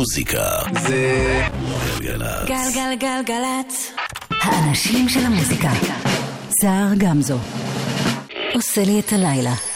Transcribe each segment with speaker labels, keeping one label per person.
Speaker 1: מוזיקה זה גלגלצ.
Speaker 2: גלגלגלגלצ. האנשים של המוזיקה. סער גמזו. עושה לי את הלילה.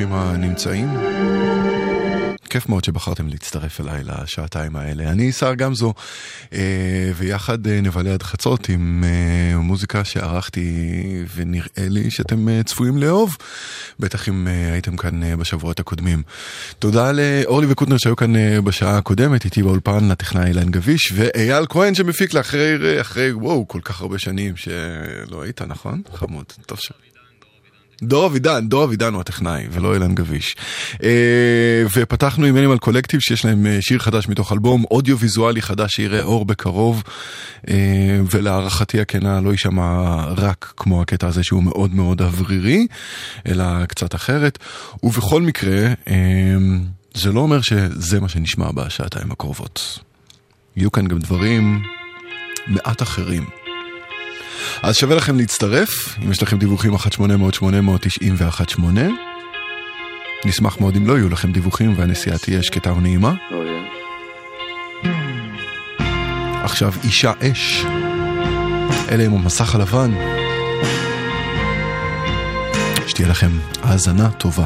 Speaker 3: ברוכים הנמצאים. כיף מאוד שבחרתם להצטרף אליי לשעתיים האלה. אני שר גמזו, אה, ויחד אה, נבלה עד חצות עם אה, מוזיקה שערכתי, ונראה לי שאתם צפויים לאהוב, בטח אם הייתם כאן בשבועות הקודמים. תודה לאורלי וקוטנר שהיו כאן בשעה הקודמת, איתי באולפן, לטכנאי אילן גביש, ואייל כהן שמפיק לאחרי, אחרי, וואו, כל כך הרבה שנים שלא היית, נכון? חמוד, טוב ש... דור אבידן, דור אבידן הוא הטכנאי, ולא אילן גביש. אה, ופתחנו עם אנימל קולקטיב שיש להם אה, שיר חדש מתוך אלבום אודיו-ויזואלי חדש שיראה אור בקרוב, אה, ולהערכתי הכנה לא יישמע רק כמו הקטע הזה שהוא מאוד מאוד אוורירי, אלא קצת אחרת. ובכל מקרה, זה לא אומר שזה מה שנשמע בשעתיים הקרובות.
Speaker 4: יהיו כאן גם דברים מעט אחרים. אז שווה לכם להצטרף, אם יש לכם דיווחים 1-800-890 ו-18. נשמח מאוד אם לא יהיו לכם דיווחים והנסיעה תהיה שקטה ונעימה. עכשיו אישה אש. אלה עם המסך הלבן. שתהיה לכם האזנה טובה.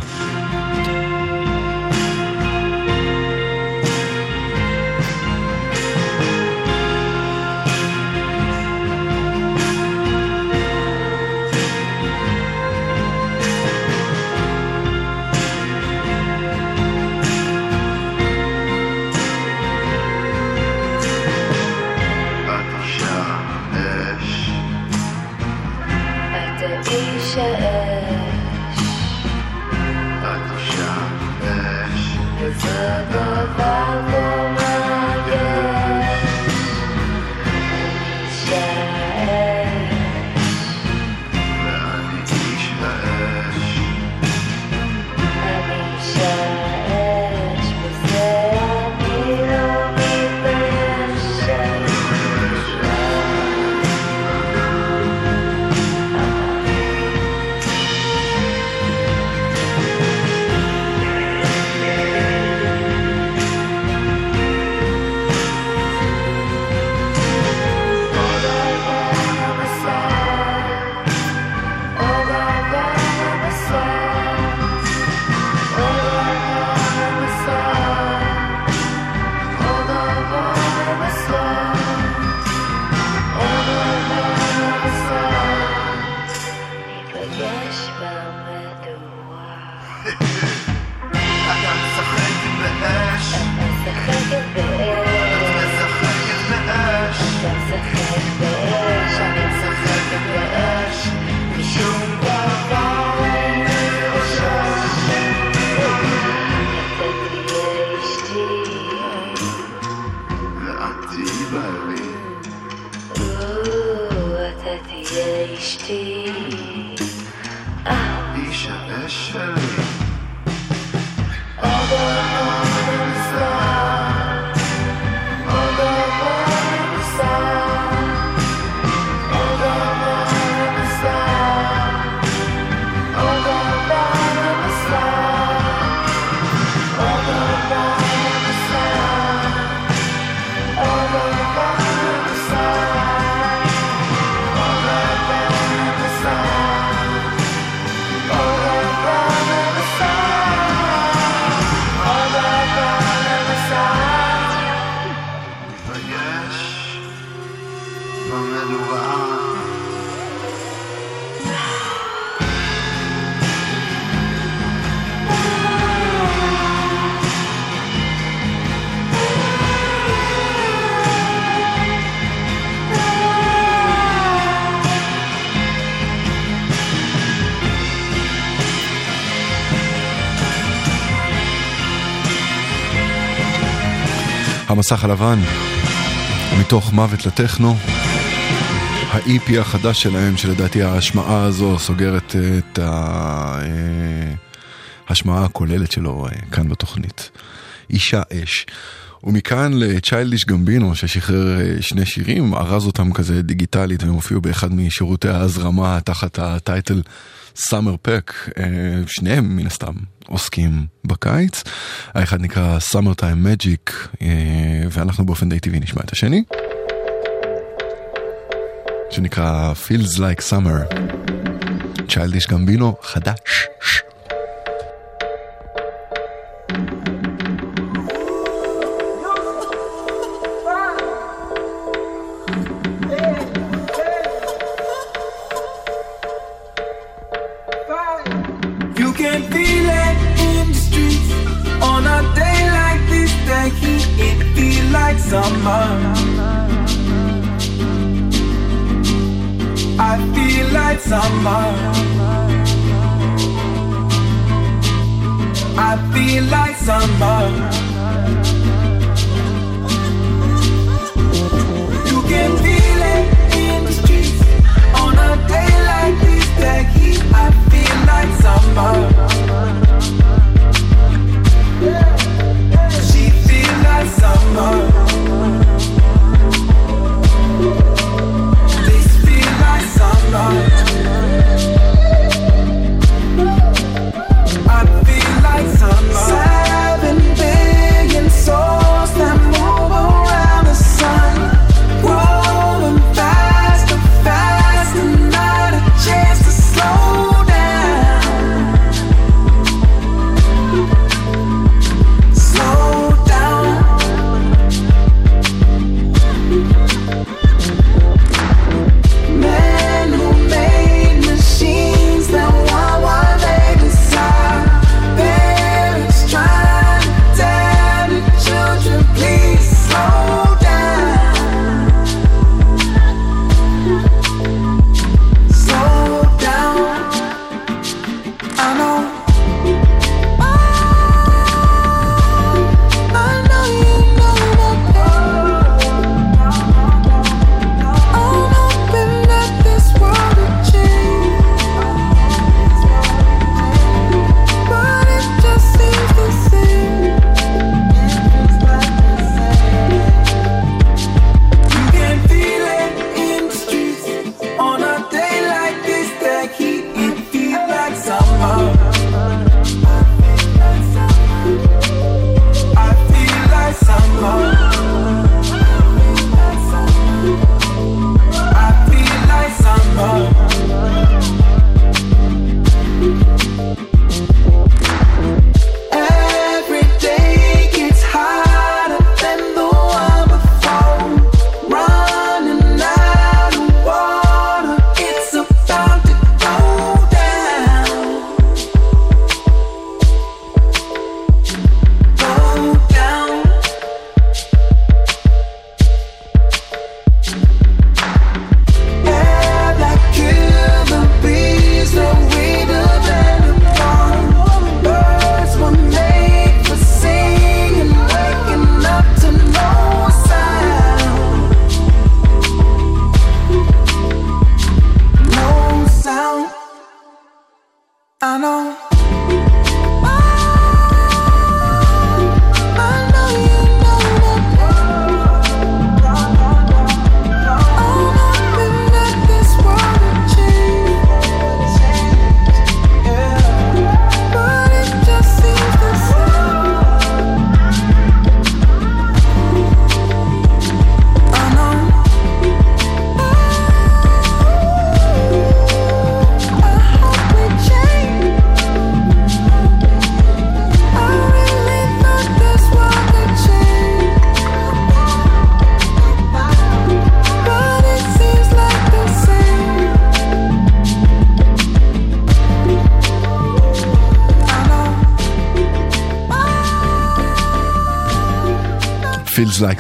Speaker 4: המסך הלבן, מתוך מוות לטכנו, ה-EP החדש שלהם, שלדעתי ההשמעה הזו סוגרת את ההשמעה הכוללת שלו אה, כאן בתוכנית. אישה אש. ומכאן לצ'יילדיש גמבינו ששחרר אה, שני שירים, ארז אותם כזה דיגיטלית והם הופיעו באחד משירותי ההזרמה תחת הטייטל סאמר פק, אה, שניהם מן הסתם עוסקים בקיץ. האחד נקרא Summer Time Magic, אה, ואנחנו באופן די טבעי נשמע את השני. שנקרא Feels Like Summer. צ'יילדיש גמבינו חדש.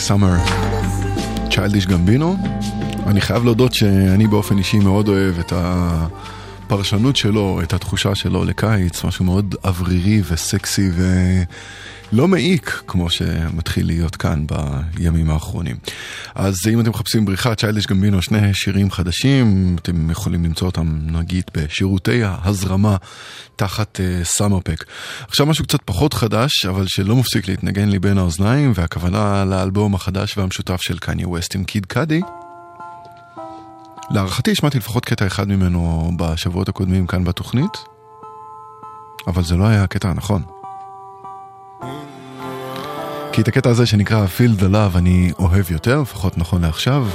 Speaker 4: Summer.
Speaker 3: צ'יילדיש גמבינו. אני חייב להודות שאני באופן אישי מאוד אוהב את הפרשנות שלו, את התחושה שלו לקיץ, משהו מאוד אוורירי וסקסי ולא מעיק כמו שמתחיל להיות כאן בימים האחרונים. אז אם אתם מחפשים בריחה, צ'יילדיש גמבינו, שני שירים חדשים, אתם יכולים למצוא אותם נגיד בשירותי ההזרמה תחת סאמרפק. Uh, עכשיו משהו קצת פחות חדש, אבל שלא מפסיק להתנגן לי בין האוזניים, והכוונה לאלבום החדש והמשותף של קניה ווסט עם קיד קאדי. להערכתי השמעתי לפחות קטע אחד ממנו בשבועות הקודמים כאן בתוכנית, אבל זה לא היה הקטע הנכון. כי את הקטע הזה שנקרא Feel the Love אני אוהב יותר, לפחות נכון לעכשיו.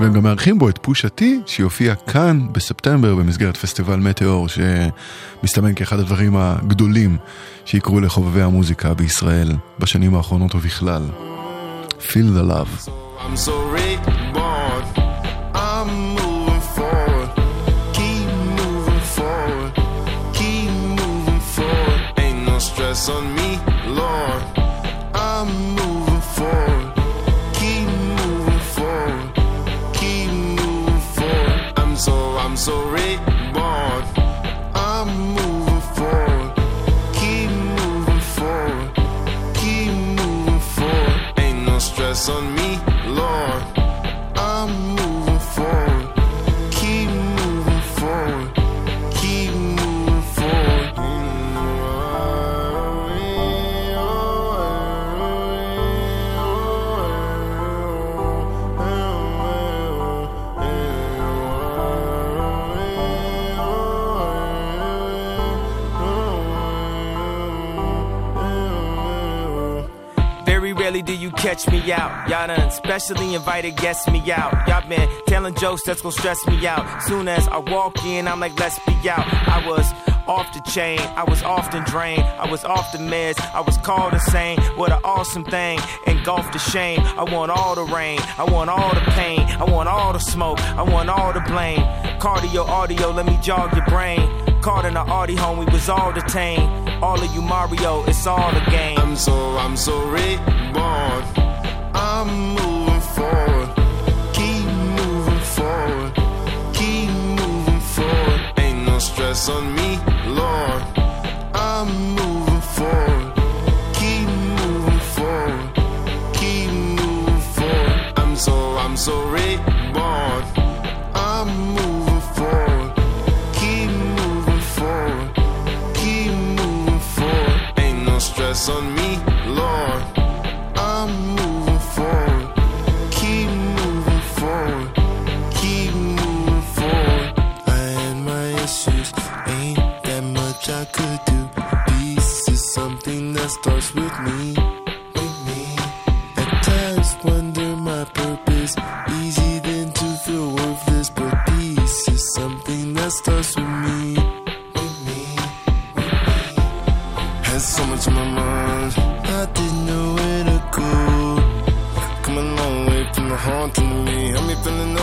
Speaker 3: והם גם מארחים בו את פושה טי, שיופיע כאן בספטמבר במסגרת פסטיבל מטאור, שמסתמן כאחד הדברים הגדולים שיקרו לחובבי המוזיקה בישראל בשנים האחרונות ובכלל. Feel the love. I'm so reborn. I'm moving forward. Moving forward. Keep moving forward. Keep moving forward. I'm so, I'm so reborn. I'm moving forward. Keep moving forward. Keep moving forward. Ain't no stress on me,
Speaker 5: catch me out. Y'all done specially invited guests me out. Y'all been telling jokes that's gonna stress me out. Soon as I walk in, I'm like, let's be out. I was off the chain, I was often drained, I was off the meds, I was called insane. What an awesome thing, engulfed the shame. I want all the rain, I want all the pain, I want all the smoke, I want all the blame. Cardio, audio, let me jog your brain. Caught in the Audi home, we was all detained. All of you Mario, it's all a game.
Speaker 6: I'm so, I'm so reborn. I'm moving forward. Keep moving forward. Keep moving forward. Ain't no stress on me, Lord. I'm moving forward. Keep moving forward. Keep moving forward. I'm so, I'm so reborn. I'm moving on me, Lord. I'm moving forward. Keep moving forward. Keep moving forward. I had my issues. Ain't that much I could do. Peace is something that starts with me.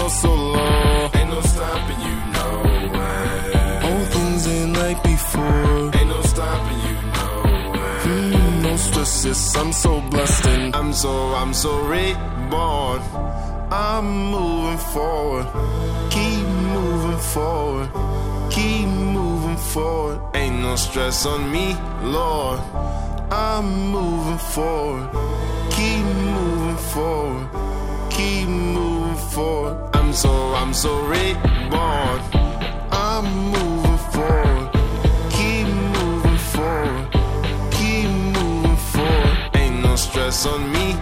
Speaker 6: Oh so low. Ain't no stopping you, no way. All things ain't like before. Ain't no stopping you, no way. Mm, no stresses, I'm so blessed and I'm so, I'm so reborn. I'm moving forward. Keep moving forward. Keep moving forward. Ain't no stress on me, Lord. I'm moving forward. Keep moving forward. Keep moving forward. I'm so, I'm so reborn. I'm moving forward. Keep moving forward. Keep moving forward. Ain't no stress on me,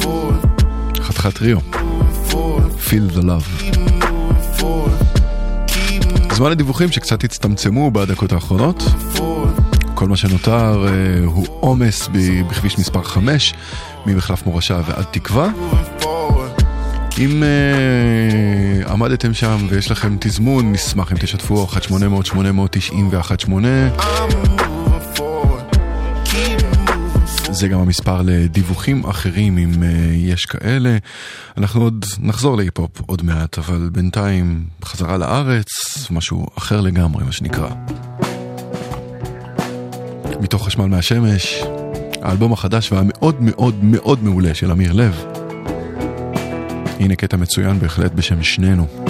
Speaker 6: forward.
Speaker 3: חתיכת
Speaker 6: forward.
Speaker 3: Feel the Love. זמן לדיווחים שקצת הצטמצמו בדקות האחרונות. כל מה שנותר אה, הוא עומס בכביש מספר 5, ממחלף מורשה ועד תקווה. אם אה, עמדתם שם ויש לכם תזמון, נשמח אם תשתפו 1-800-890-118. זה גם המספר לדיווחים אחרים אם אה, יש כאלה. אנחנו עוד נחזור להיפ-הופ עוד מעט, אבל בינתיים חזרה לארץ, משהו אחר לגמרי מה שנקרא. מתוך חשמל מהשמש, האלבום החדש והמאוד מאוד מאוד מעולה של אמיר לב. הנה קטע מצוין בהחלט בשם. שנינו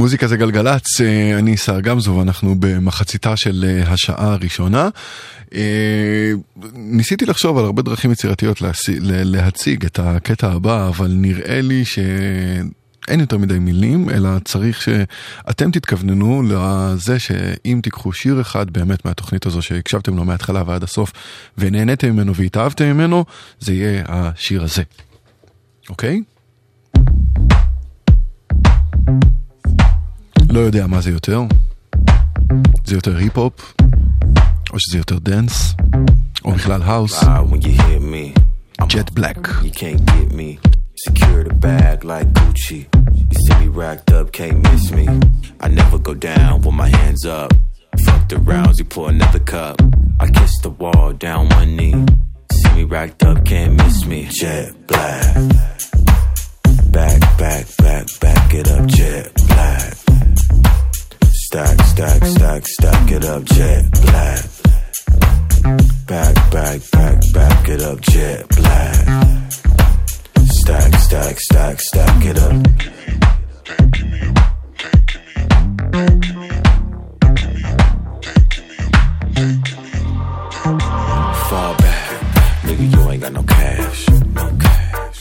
Speaker 1: מוזיקה זה גלגלצ,
Speaker 3: אה, אני שר גמזו ואנחנו במחציתה של אה, השעה הראשונה. אה, ניסיתי לחשוב על הרבה דרכים יצירתיות להציג את הקטע הבא, אבל נראה לי ש... אין יותר מדי מילים, אלא צריך שאתם תתכווננו לזה שאם תיקחו שיר אחד באמת מהתוכנית הזו שהקשבתם לו מההתחלה ועד הסוף ונהניתם ממנו והתאהבתם ממנו, זה יהיה השיר הזה. אוקיי? לא יודע מה זה יותר. זה יותר היפ-הופ, או שזה יותר דנס, או בכלל האוס.
Speaker 7: Loud when you hear me. I'm
Speaker 3: ג'ט בלק.
Speaker 7: You can't get me. Secure the bag like Gucci. You see me racked up, can't miss me. I never go down with my hands up. Fuck the rounds, you pour another cup. I kiss the wall down one knee. See me racked up, can't miss me. Jet black. Back, back, back, back it up, jet black. Stack, stack, stack, stack it up, jet black. Back, back, back, back it up, jet black. Stack, stack, stack, stack it up. Fall back, nigga, you ain't got no cash. No cash.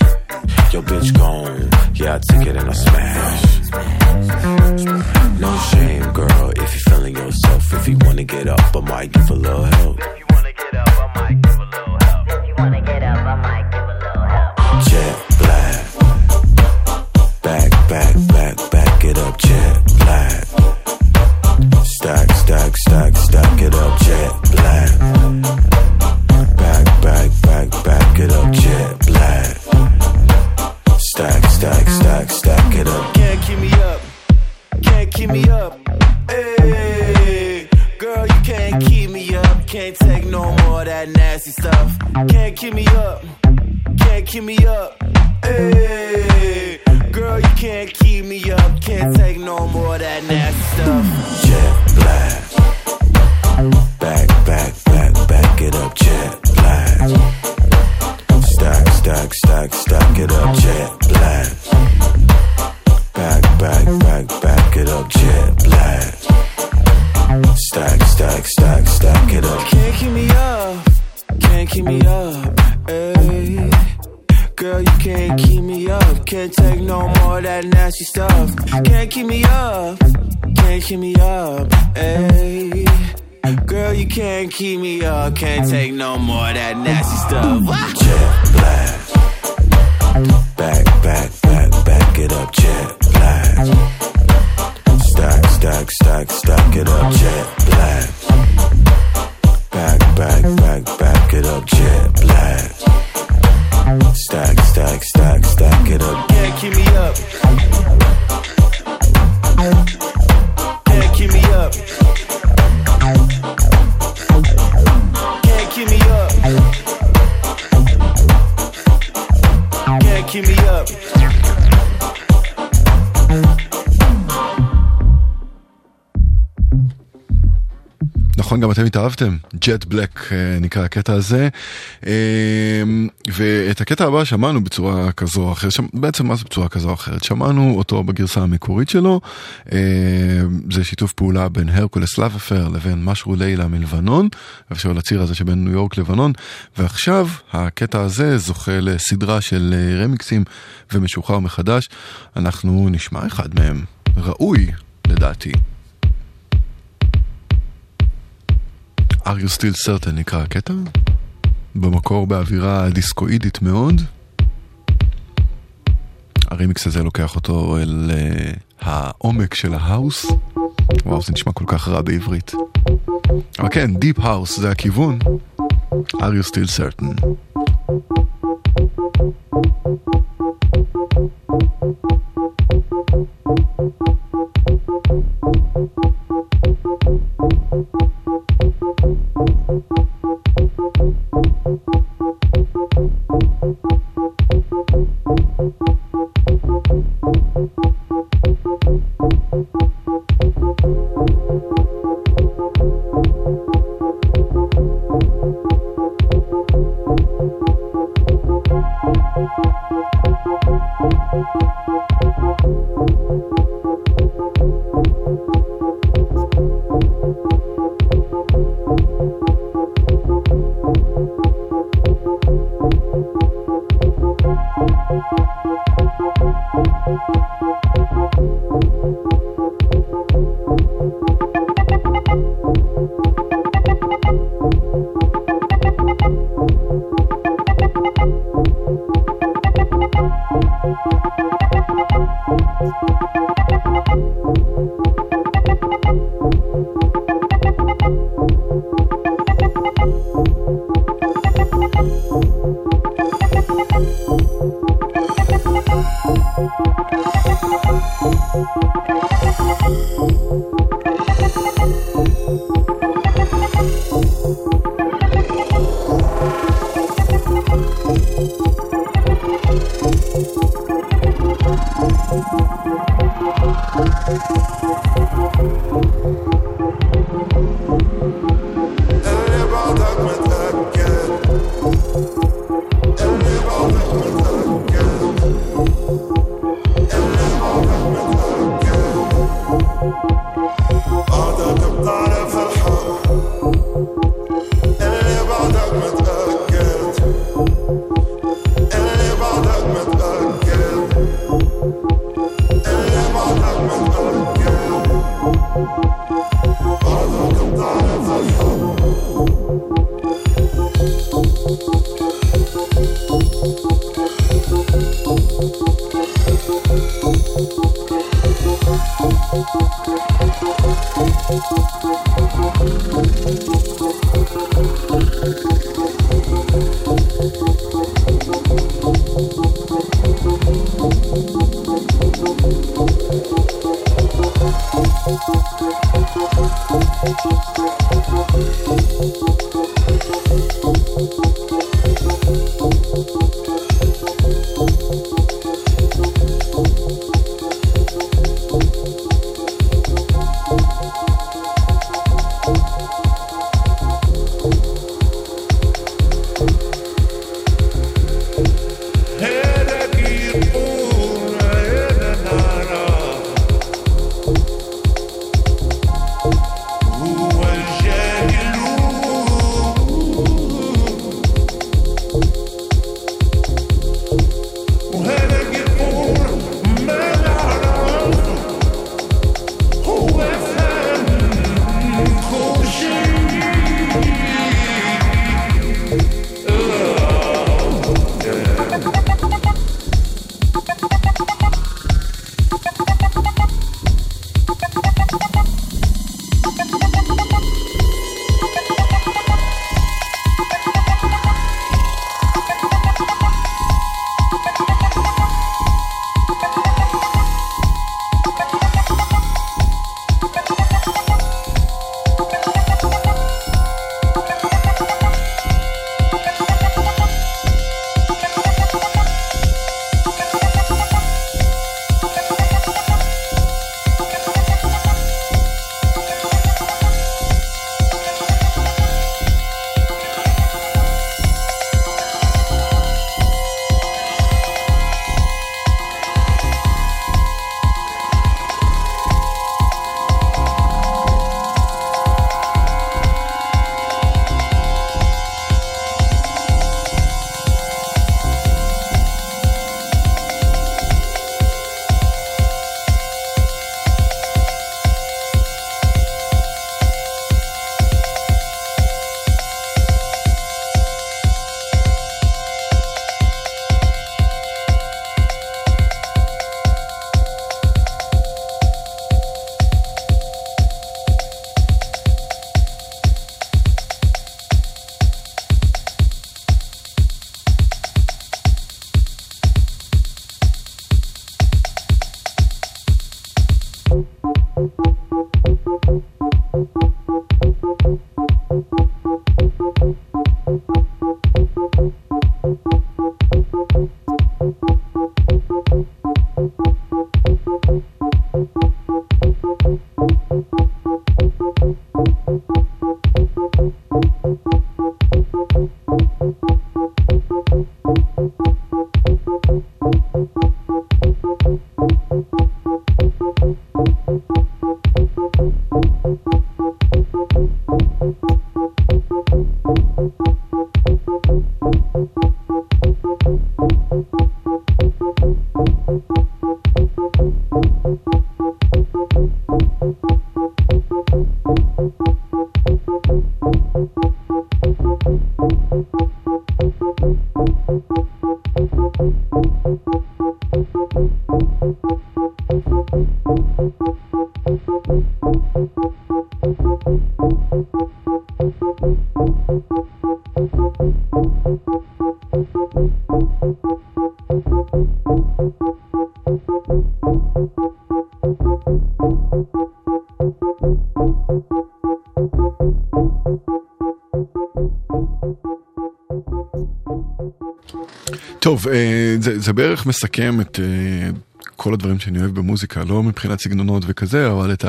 Speaker 7: Your bitch gone, yeah, I took it and I smashed. No shame, girl, if you're feeling yourself. If you wanna get up, I might give a little help. If you wanna get up, I might give a little help. If you wanna get up, I might give a little help. Jet black. Back, back, back, back it up, jet black. Stack, stack, stack, stack it up, stuff. Can't keep me up. Can't keep me up. Hey, girl, you can't keep me up. Can't take no more of that nasty stuff. Jet black. Back, back, back, back it up, jet black. Stack, stack, stack, stack it up, jet that nasty stuff. Can't keep me up, can't keep me up, ayy.
Speaker 5: Girl, you can't keep me up, can't take no more of that nasty stuff.
Speaker 7: Jet black. Back, back, back, back it up, jet black. Stack, stack, stack, stack it up, jet black. Back, back, back, back it up, jet black. Stack, stack, stack, stack it up.
Speaker 3: נכון, גם אתם התאהבתם, ג'ט בלק נקרא הקטע הזה. אה, ואת הקטע הבא שמענו בצורה כזו או אחרת, בעצם מה זה בצורה כזו או אחרת? שמענו אותו בגרסה המקורית שלו, אה, זה שיתוף פעולה בין הרקולס לאבפר לבין משהו לילה מלבנון, אפשר לציר הזה שבין ניו יורק לבנון, ועכשיו הקטע הזה זוכה לסדרה של אה, רמיקסים ומשוחרר מחדש, אנחנו נשמע אחד מהם, ראוי לדעתי. Are you still certain נקרא הקטע? במקור באווירה דיסקואידית מאוד. הרימיקס הזה לוקח אותו אל אה, העומק של ה house. וואו, זה נשמע כל כך רע בעברית. אבל כן, deep house זה הכיוון. are you still certain? זה, בערך מסכם את אה, כל הדברים שאני אוהב במוזיקה, לא מבחינת סגנונות וכזה, אבל את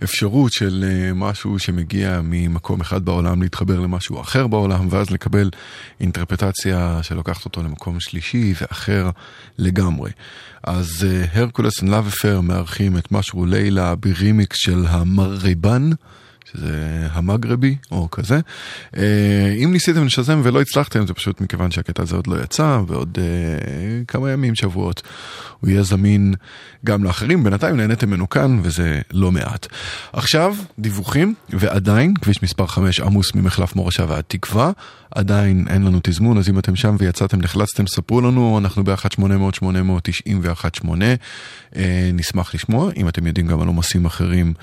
Speaker 3: האפשרות של אה, משהו שמגיע ממקום אחד בעולם להתחבר למשהו אחר בעולם, ואז לקבל אינטרפטציה שלוקחת אותו למקום שלישי ואחר לגמרי. אז הרקולס ולאב אפר מארחים את משהו לילה ברימיקס של המריבן. שזה המגרבי או כזה. אה, אם ניסיתם לשזם ולא הצלחתם זה פשוט מכיוון שהקטע הזה עוד לא יצא ועוד uh, כמה ימים, שבועות, הוא יהיה זמין גם לאחרים. בינתיים נהניתם ממנו כאן וזה לא מעט. עכשיו דיווחים ועדיין כביש מספר 5 עמוס ממחלף מורשה ועד תקווה. עדיין אין לנו תזמון אז אם אתם שם ויצאתם נחלצתם ספרו לנו אנחנו ב-1800-891-8 אה, נשמח לשמוע אם אתם יודעים גם על עומסים אחרים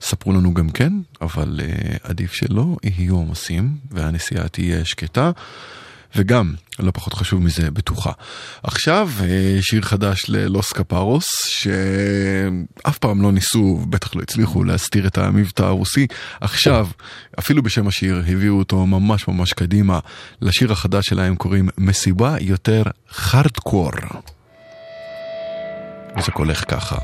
Speaker 3: ספרו לנו גם כן אבל אה, עדיף שלא יהיו עומסים והנסיעה תהיה שקטה. וגם, לא פחות חשוב מזה, בטוחה. עכשיו, אה, שיר חדש ללוס קפרוס, שאף פעם לא ניסו, בטח לא הצליחו להסתיר את המבטא הרוסי. עכשיו, אפילו בשם השיר, הביאו אותו ממש ממש קדימה. לשיר החדש שלהם קוראים מסיבה יותר חרדקור. וזה הולך ככה.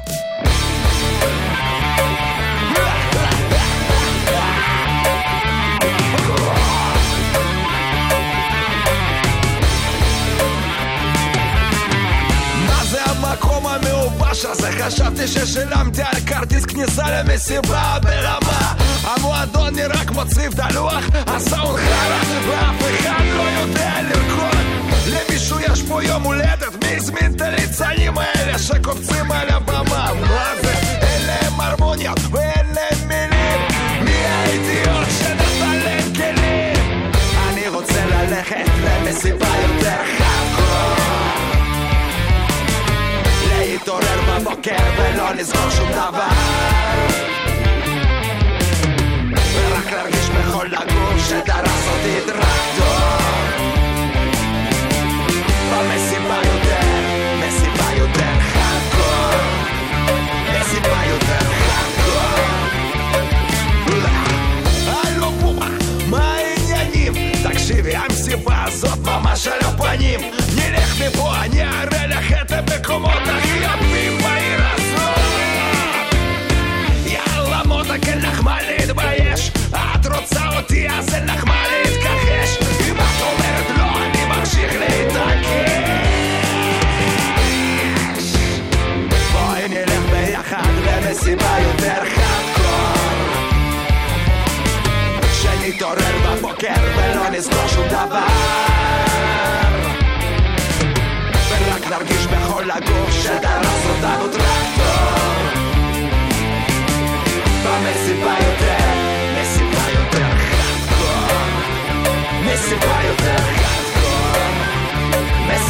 Speaker 8: חשבתי ששילמתי על כרטיס כניסה למסיבה ברמה המועדון נראה כמו צריף דלוח הסאונד חרא ואף אחד לא יודע לרקוד למישהו יש פה יום הולדת מי הזמין את הליצנים האלה שקופצים על הבמה מה זה? אין להם הרמוניות בבוקר ולא לזכור שום דבר. ורק להרגיש בכל הגוף שדרס אותי טרקטור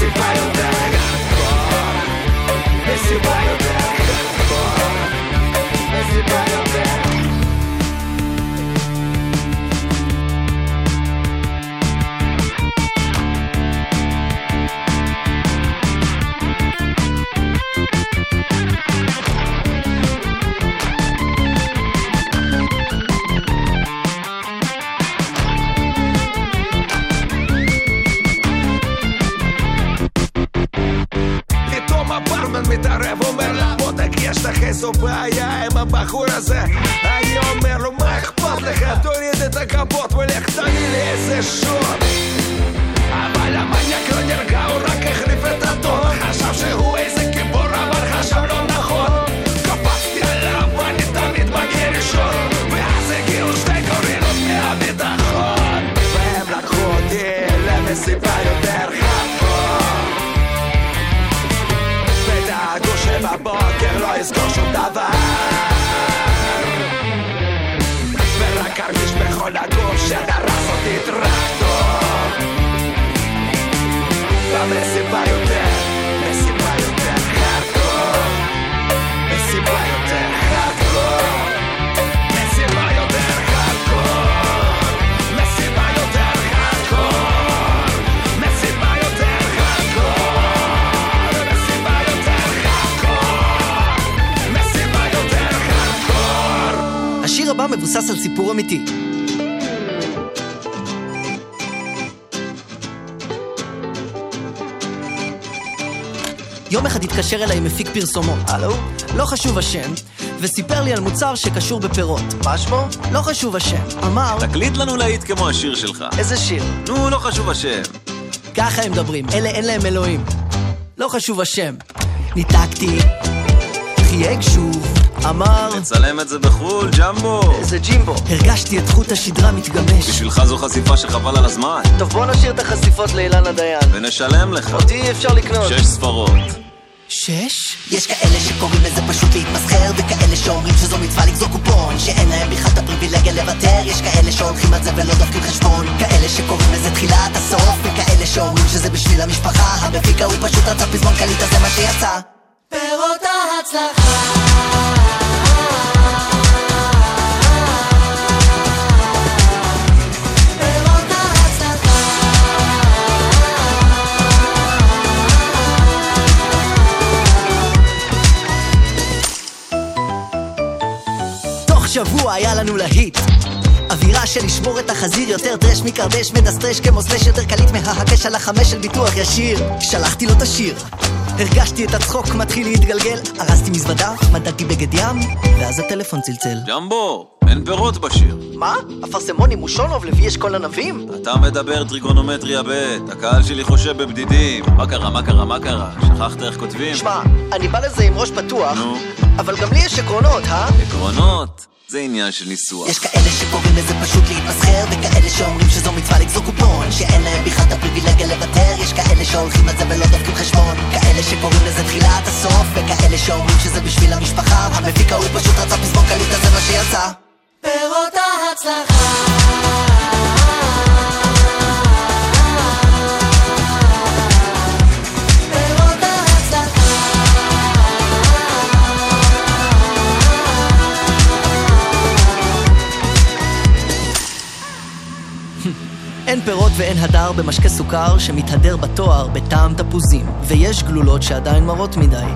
Speaker 8: Sit right over
Speaker 9: Баба, я и за. סיפור אמיתי. יום אחד התקשר אליי מפיק פרסומות. הלו? לא חשוב השם, וסיפר לי על מוצר שקשור בפירות. מה שמו? לא חשוב השם. אמר,
Speaker 10: תקליט לנו להיט כמו השיר שלך.
Speaker 9: איזה שיר?
Speaker 10: נו, לא חשוב השם.
Speaker 9: ככה הם מדברים, אלה אין להם אלוהים. לא חשוב השם. ניתקתי, חייג שוב, אמר,
Speaker 10: נצלם את זה בחו"ל, ג'מבו.
Speaker 9: איזה ג'ימבו. הרגשתי את חוט השדרה מתגמש.
Speaker 10: בשבילך זו חשיפה שחבל על הזמן.
Speaker 9: טוב, בוא נשאיר את החשיפות לאילנה דיין.
Speaker 10: ונשלם לך.
Speaker 9: אותי אפשר לקנות.
Speaker 10: שש ספרות.
Speaker 9: שש?
Speaker 11: יש כאלה שקוראים לזה פשוט להתמסחר וכאלה שאומרים שזו מצווה לגזור קופון שאין להם בכלל את הפריבילגיה לוותר יש כאלה שהולכים על זה ולא דופקים חשבון כאלה שקוראים לזה תחילת הסוף וכאלה שאומרים שזה בשביל המשפחה המפיק ההוא פשוט רצה פזמון קליט אז זה מה שיצא פירות ההצלחה
Speaker 9: שבוע היה לנו להיט אווירה של לשבור את החזיר יותר טרש מקרדש מדסטרש כמו סלש יותר קליט מההקש על החמש של ביטוח ישיר שלחתי לו את השיר הרגשתי את הצחוק מתחיל להתגלגל ארזתי מזוודה, מדדתי בגד ים ואז הטלפון צלצל
Speaker 10: ג'מבו, אין פירות בשיר.
Speaker 9: מה? אפרסמוני מושונוב לוי אשכול ענבים?
Speaker 10: אתה מדבר טריגונומטריה ב', הקהל שלי חושב בבדידים. מה קרה, מה קרה, מה קרה? שכחת איך כותבים?
Speaker 9: שמע, אני בא לזה עם ראש פתוח
Speaker 10: נו.
Speaker 9: אבל גם לי יש עקרונות, אה?
Speaker 10: עקרונות, זה עניין של ניסוח.
Speaker 11: יש כאלה שקוראים לזה פשוט להתמסחר וכאלה שאומרים שזו מצווה לגזור קופון. שאין להם בכלל את הפריבילגיה לוותר יש כאלה שהולכים על זה ולא דופקים חשבון. כאלה שקוראים לזה תחילת הסוף וכאלה שאומרים שזה בשביל המשפחה. המפיק ההוא פשוט רצה פזמון קליט אז זה מה שיצא פירות ההצלחה
Speaker 9: אין פירות ואין הדר במשקה סוכר שמתהדר בתואר בטעם תפוזים ויש גלולות שעדיין מרות מדי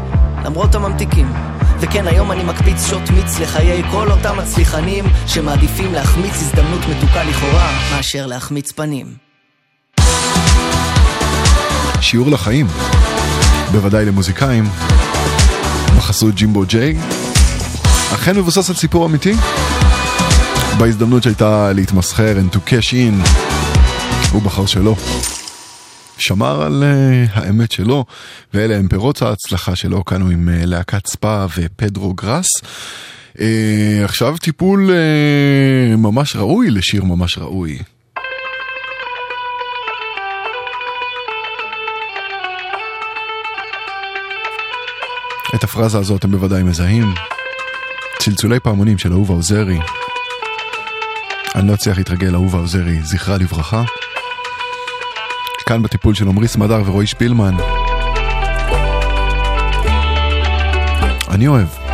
Speaker 9: למרות הממתיקים. וכן היום אני מקפיץ שוט מיץ לחיי כל אותם הצליחנים שמעדיפים להחמיץ הזדמנות מתוקה לכאורה מאשר להחמיץ פנים.
Speaker 3: שיעור לחיים, בוודאי למוזיקאים, בחסות ג'ימבו ג'יי, אכן מבוסס על סיפור אמיתי. בהזדמנות שהייתה להתמסחר and to cash in, הוא בחר שלא. שמר על uh, האמת שלו, ואלה הם פירות ההצלחה שלו, כאן הוא עם uh, להקת ספא ופדרו גראס. Uh, עכשיו טיפול uh, ממש ראוי לשיר ממש ראוי. את הפרזה הזאת הם בוודאי מזהים. צלצולי פעמונים של אהובה עוזרי. אני לא אצליח להתרגל, אהובה עוזרי, זכרה לברכה. כאן בטיפול של עמרי סמדר ורועי שפילמן. אני אוהב.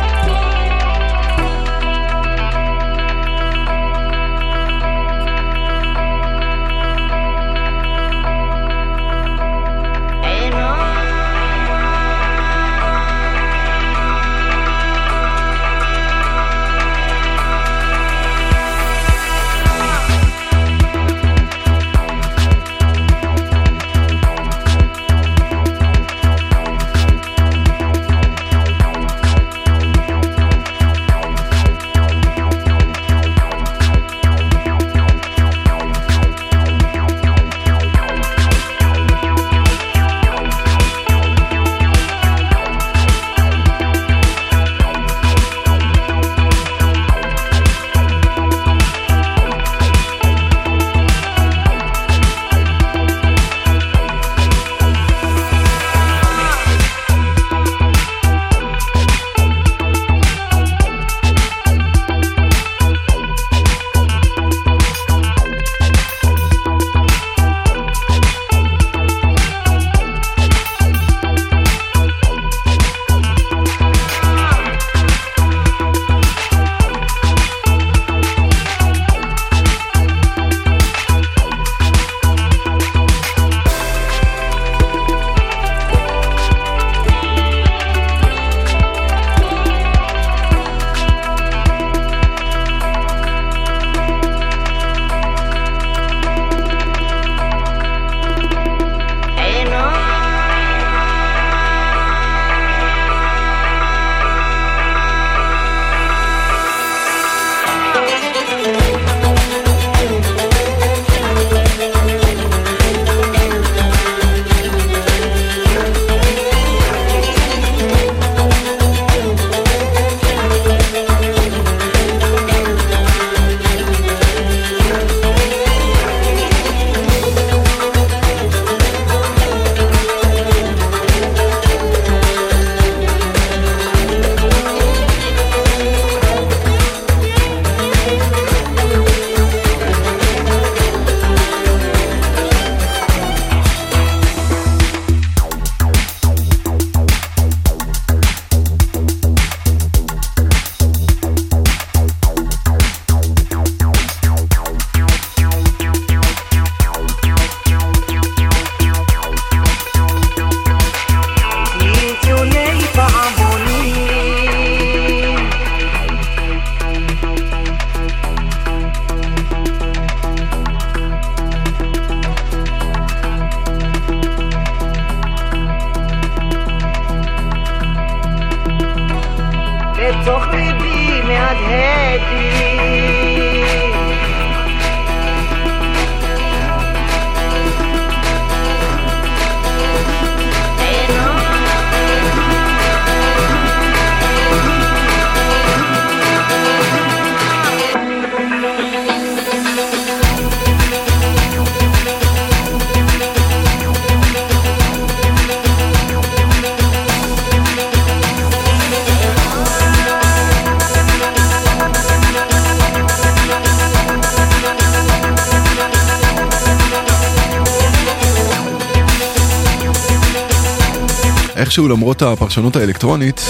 Speaker 3: איכשהו למרות הפרשנות האלקטרונית,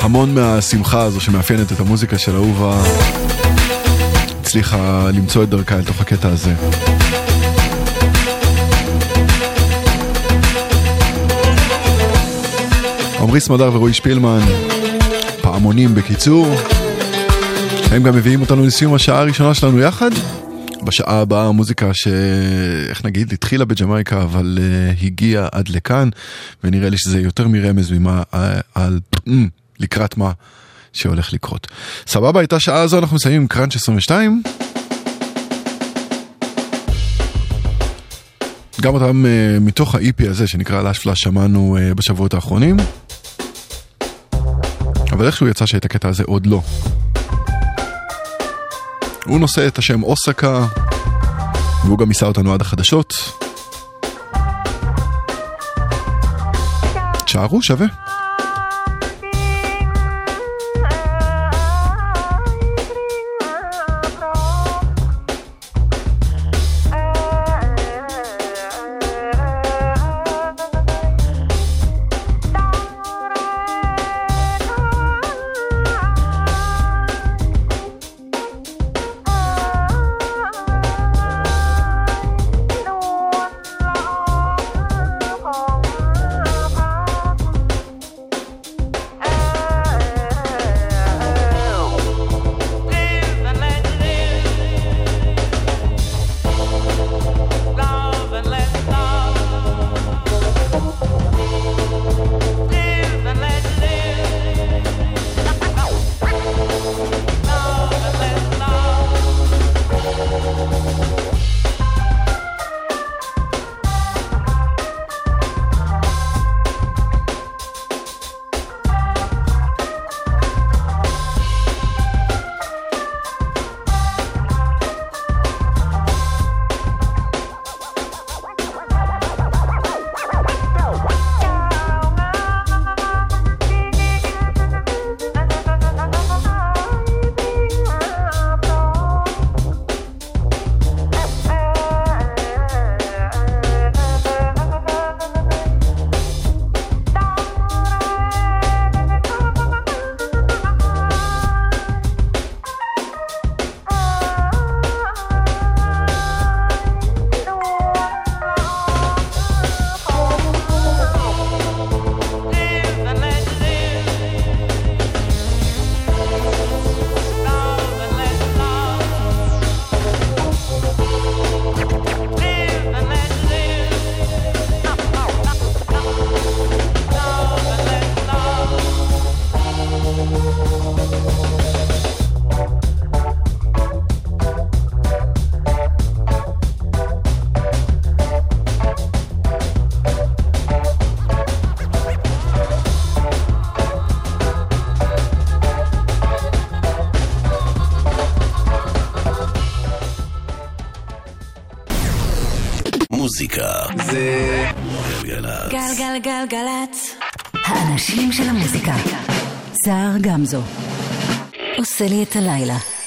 Speaker 3: המון מהשמחה הזו שמאפיינת את המוזיקה של אהובה הצליחה למצוא את דרכה אל תוך הקטע הזה. עמרי סמדר ורועי שפילמן, פעמונים בקיצור, הם גם מביאים אותנו לסיום השעה הראשונה שלנו יחד. בשעה הבאה המוזיקה ש... איך נגיד, התחילה בג'מייקה אבל uh, הגיעה עד לכאן, ונראה לי שזה יותר מרמז ממה uh, על mm, לקראת מה שהולך לקרות. סבבה, הייתה שעה הזו, אנחנו מסיימים עם קראנץ' 22. גם אותם uh, מתוך ה-EP הזה שנקרא לאש פלאש שמענו uh, בשבועות האחרונים. אבל איכשהו יצא שאת הקטע הזה עוד לא. הוא נושא את השם אוסקה, והוא גם יישא אותנו עד החדשות.
Speaker 12: Ciao, j'avais. את הלילה.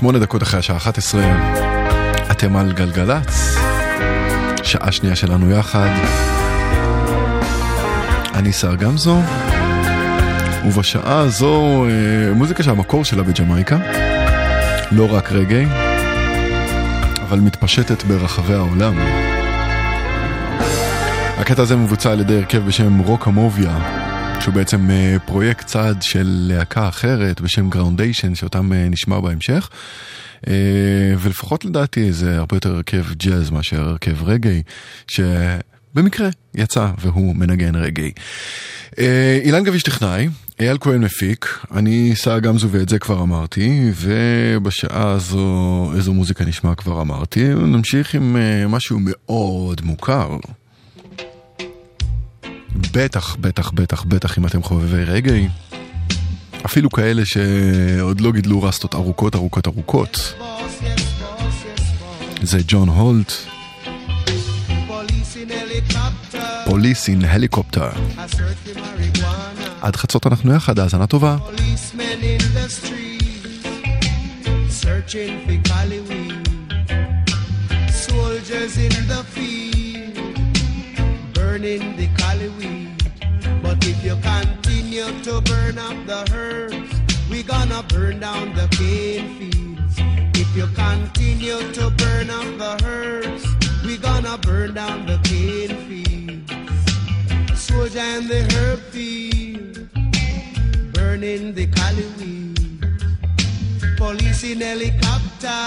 Speaker 3: שמונה דקות אחרי השעה 11, אתם על גלגלצ, שעה שנייה שלנו יחד. אני סער גמזו, ובשעה הזו אה, מוזיקה שהמקור שלה בג'מייקה, לא רק רגאיי, אבל מתפשטת ברחבי העולם. הקטע הזה מבוצע על ידי הרכב בשם Rockamovya, שהוא בעצם אה, פרויקט צד של להקה אחרת בשם Groundation, שאותם אה, נשמע בהמשך. אה, ולפחות לדעתי זה הרבה יותר הרכב ג'אז מאשר הרכב רגעי, שבמקרה יצא והוא מנגן רגעי. אילן גביש טכנאי, אייל כהן מפיק, אני סע גמזו ואת זה כבר אמרתי, ובשעה הזו איזו מוזיקה נשמע כבר אמרתי, נמשיך עם משהו מאוד מוכר. בטח, בטח, בטח, בטח אם אתם חובבי רגעי. אפילו כאלה שעוד לא גידלו רסטות ארוכות ארוכות ארוכות. זה ג'ון הולט. פוליס אין הליקופטר. עד חצות אנחנו יחד, האזנה טובה.
Speaker 13: In the field, burning. But if you continue to burn up the herbs, we gonna burn down the cane fields. If you continue to burn up the herbs, we gonna burn down the cane field. Soldier and the herb field, burning the cali weed. Police in helicopter,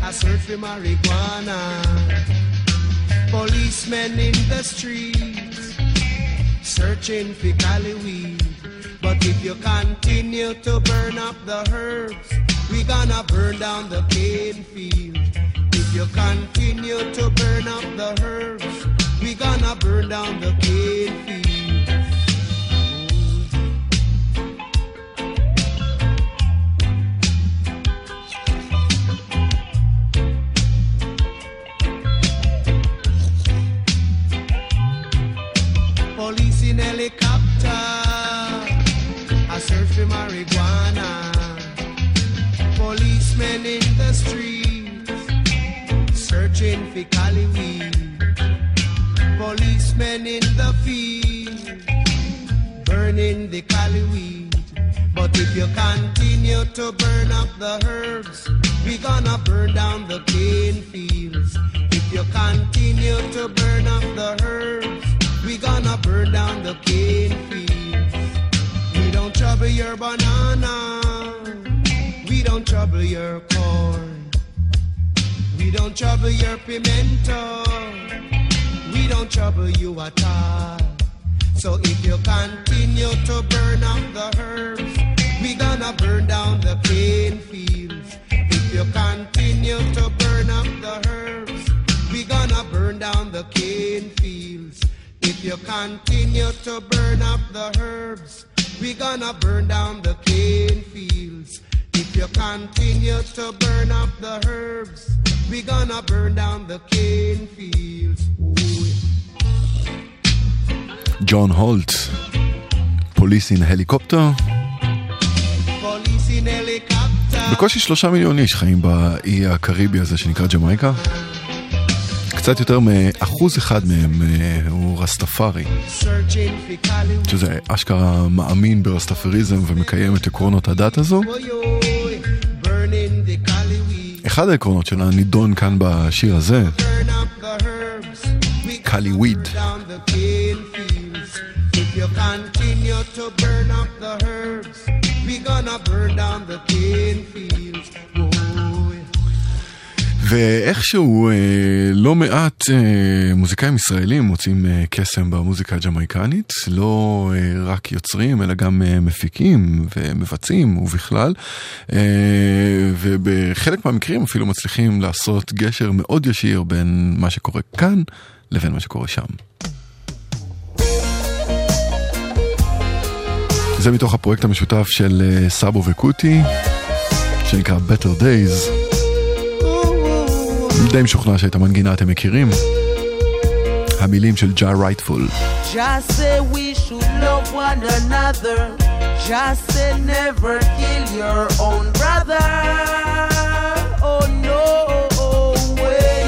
Speaker 13: I search for marijuana. Policemen in the streets, searching for cali weed. But if you continue to burn up the herbs, we gonna burn down the cane field. If you continue to burn up the herbs, we gonna burn down the cane field. Policemen in the streets, searching for cali weed. Policemen in the field, burning the cali weed. But if you continue to burn up the herbs, we gonna burn down the cane fields. If you continue to burn up the herbs, we gonna burn down the cane fields. We don't trouble your banana. Don't trouble your corn. We don't trouble your pimento. We don't trouble you at all. So if you continue to burn up the herbs, we gonna burn down the cane fields. If you continue to burn up the herbs, we gonna burn down the cane fields. If you continue to burn up the herbs, we gonna burn down the cane fields. If you continue to burn up the herbs, we gonna burn down the cane fields.
Speaker 3: ג'ון הולט, פוליס אין הליקופטר.
Speaker 13: Police in helicopter.
Speaker 3: בקושי שלושה מיליון איש חיים באי הקריבי הזה שנקרא ג'מייקה. קצת יותר מאחוז אחד מהם אה, הוא רסטפארי, שזה אשכרה מאמין ברסטפריזם ומקיים את עקרונות הדת הזו. אחד העקרונות שלה נידון כאן בשיר הזה, קאלי וויד.
Speaker 13: we gonna burn down the cane fields.
Speaker 3: ואיכשהו אה, לא מעט אה, מוזיקאים ישראלים מוצאים אה, קסם במוזיקה הג'מייקנית, לא רק יוצרים אלא גם מפיקים ומבצעים ובכלל, ובחלק מהמקרים אפילו מצליחים לעשות גשר מאוד ישיר בין מה שקורה כאן לבין מה שקורה שם. זה מתוך הפרויקט המשותף של סאבו וקוטי, שנקרא Better Days. די משוכנע שאת המנגינה אתם מכירים. המילים של ג'ה רייטפול.
Speaker 2: Just say never kill your own brother. Oh no way.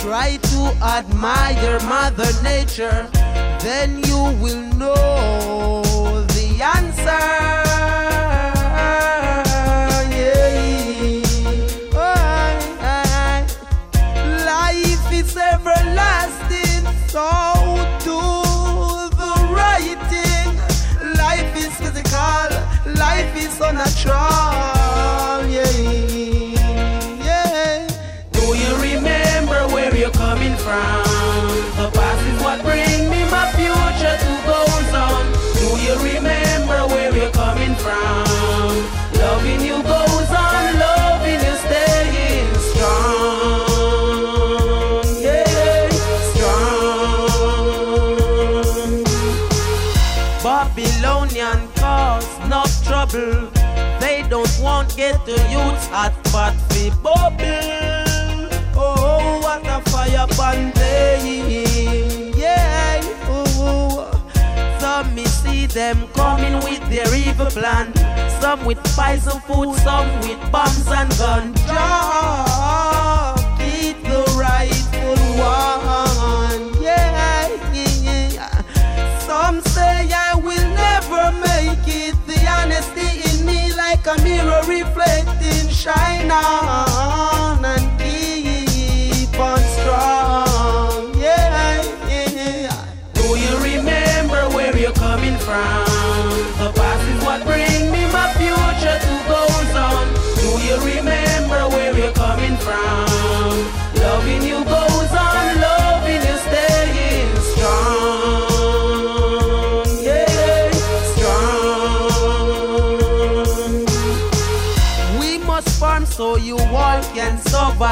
Speaker 2: Try to admire Mother Nature, then you will know the answer. can I try? Them coming with their evil plan. Some with poison food, some with bombs and guns. Jah keep the rightful one. Yeah, yeah. Some say I will never make it. The honesty in me like a mirror reflecting shine on.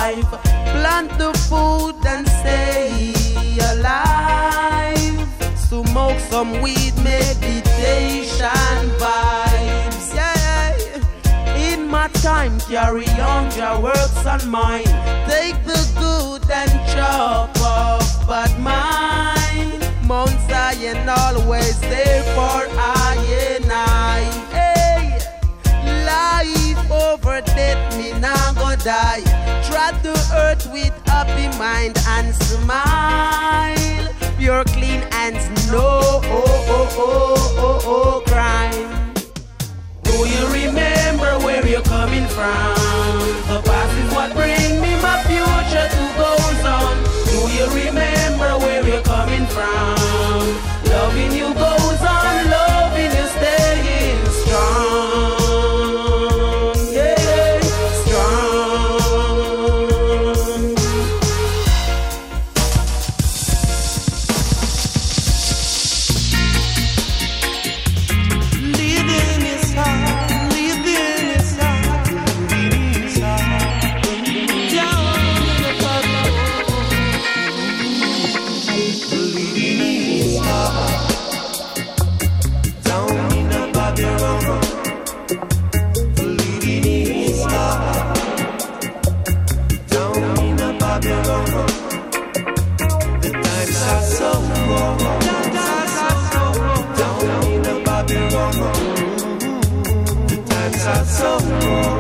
Speaker 2: Survive. Plant the food and stay alive. Smoke some weed, meditation vibes. Yeah, in my time, carry on your works on mine. Take the good and chop off bad mind. Mount Zion always there for I and over death, me now go die. Tread the earth with happy mind and smile. Pure clean hands, no oh, oh, oh, oh, oh, oh, crime. Do you remember where you're coming from? The past is what bring me my future to goes on. Do you remember
Speaker 14: razão.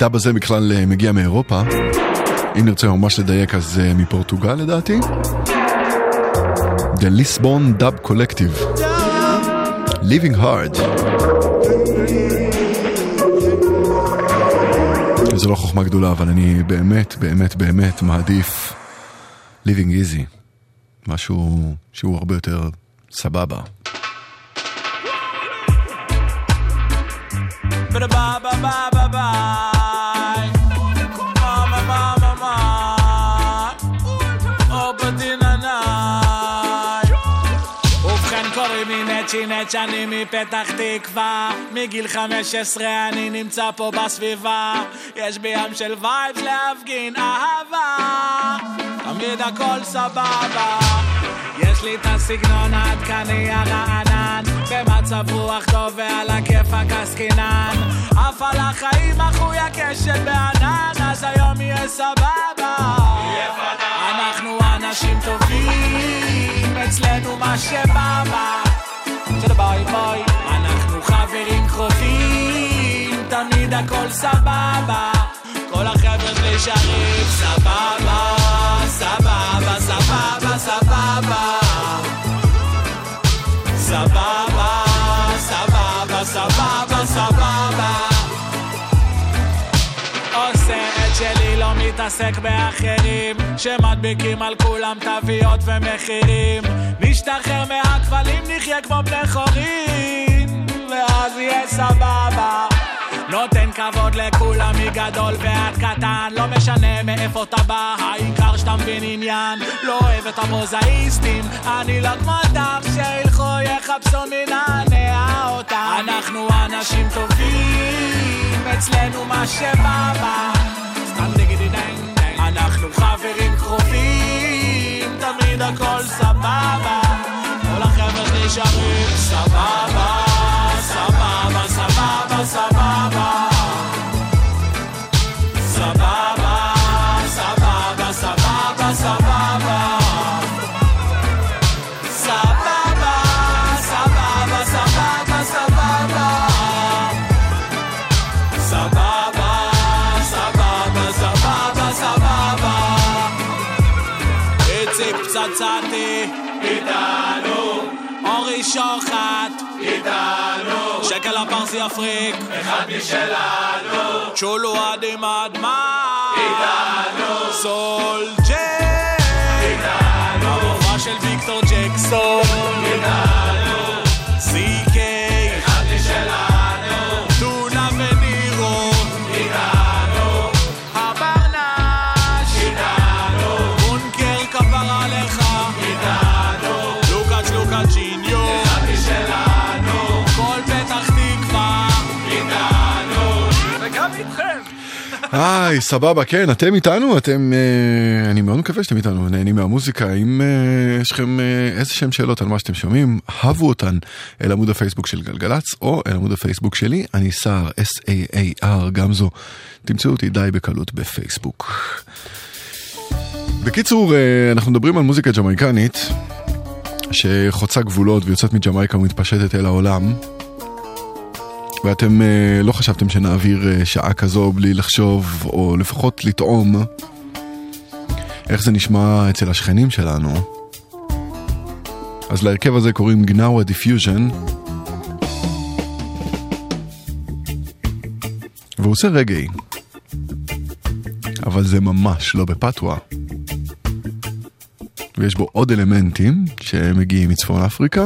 Speaker 3: הדאב הזה בכלל אה, מגיע מאירופה. אם נרצה ממש לדייק אז אה, מפורטוגל לדעתי. The Lisbon Dub Collective. Living Hard. זו לא חוכמה גדולה, אבל אני באמת, באמת, באמת מעדיף Living Easy. משהו שהוא הרבה יותר סבבה.
Speaker 15: נצ'י נצ' אני מפתח תקווה. מגיל 15 אני נמצא פה בסביבה. יש בי ים של vibes להפגין אהבה. תמיד הכל סבבה. יש לי את הסגנון העדכני הרענן. במצב רוח טוב ועל הכיפאק עסקינן. עף על החיים אחוי הקשת בענן אז היום יהיה סבבה. אנחנו אנשים טובים אצלנו מה שבא בא של ביי ביי. אנחנו חברים קרובים, תמיד הכל סבבה. כל החבר'ה בלי שרים, סבבה, סבבה, סבבה, סבבה. סבבה, סבבה, סבבה, סבבה. עושה שלי, לא מתעסק באחרים שמדביקים על כולם תוויות ומחירים. נשתחרר מהכבלים, נחיה כמו בני חורין ואז יהיה סבבה נותן כבוד לכולם מגדול ועד קטן. לא משנה מאיפה אתה בא, העיקר שאתה מבין עניין. לא אוהב את המוזאיסטים אני לא כמותם שילכו יחפשו הנאה אותם. אנחנו אנשים טובים אצלנו מה שבאבא סתם דיגידי דנג דנג אנחנו חברים קרובים תמיד הכל סבבה. כל החבר'ה סבבה סבבה סבבה. סבבה, סבבה, סבבה, סבבה. פצצתי איתנו, אורי שוחט איתנו. הפרסי אפריק. אחד משלנו. צ'ולו אדם אדמה. איתנו. סול.
Speaker 3: היי, סבבה, כן, אתם איתנו, אתם, אה, אני מאוד מקווה שאתם איתנו, נהנים מהמוזיקה, אם אה, יש לכם אה, איזה שהם שאלות על מה שאתם שומעים, הבו אותן אל עמוד הפייסבוק של גלגלצ, או אל עמוד הפייסבוק שלי, אני סער, S-A-A-R, גם זו, תמצאו אותי די בקלות בפייסבוק. בקיצור, אה, אנחנו מדברים על מוזיקה ג'מייקנית, שחוצה גבולות ויוצאת מג'מייקה ומתפשטת אל העולם. ואתם אה, לא חשבתם שנעביר אה, שעה כזו בלי לחשוב, או לפחות לטעום, איך זה נשמע אצל השכנים שלנו. אז להרכב הזה קוראים Gnawa Diffusion. והוא עושה רגאיי. אבל זה ממש לא בפטואה. ויש בו עוד אלמנטים שמגיעים מצפון אפריקה.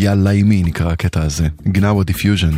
Speaker 3: יאללה אימי נקרא הקטע הזה, גנאווה דיפיוז'ן.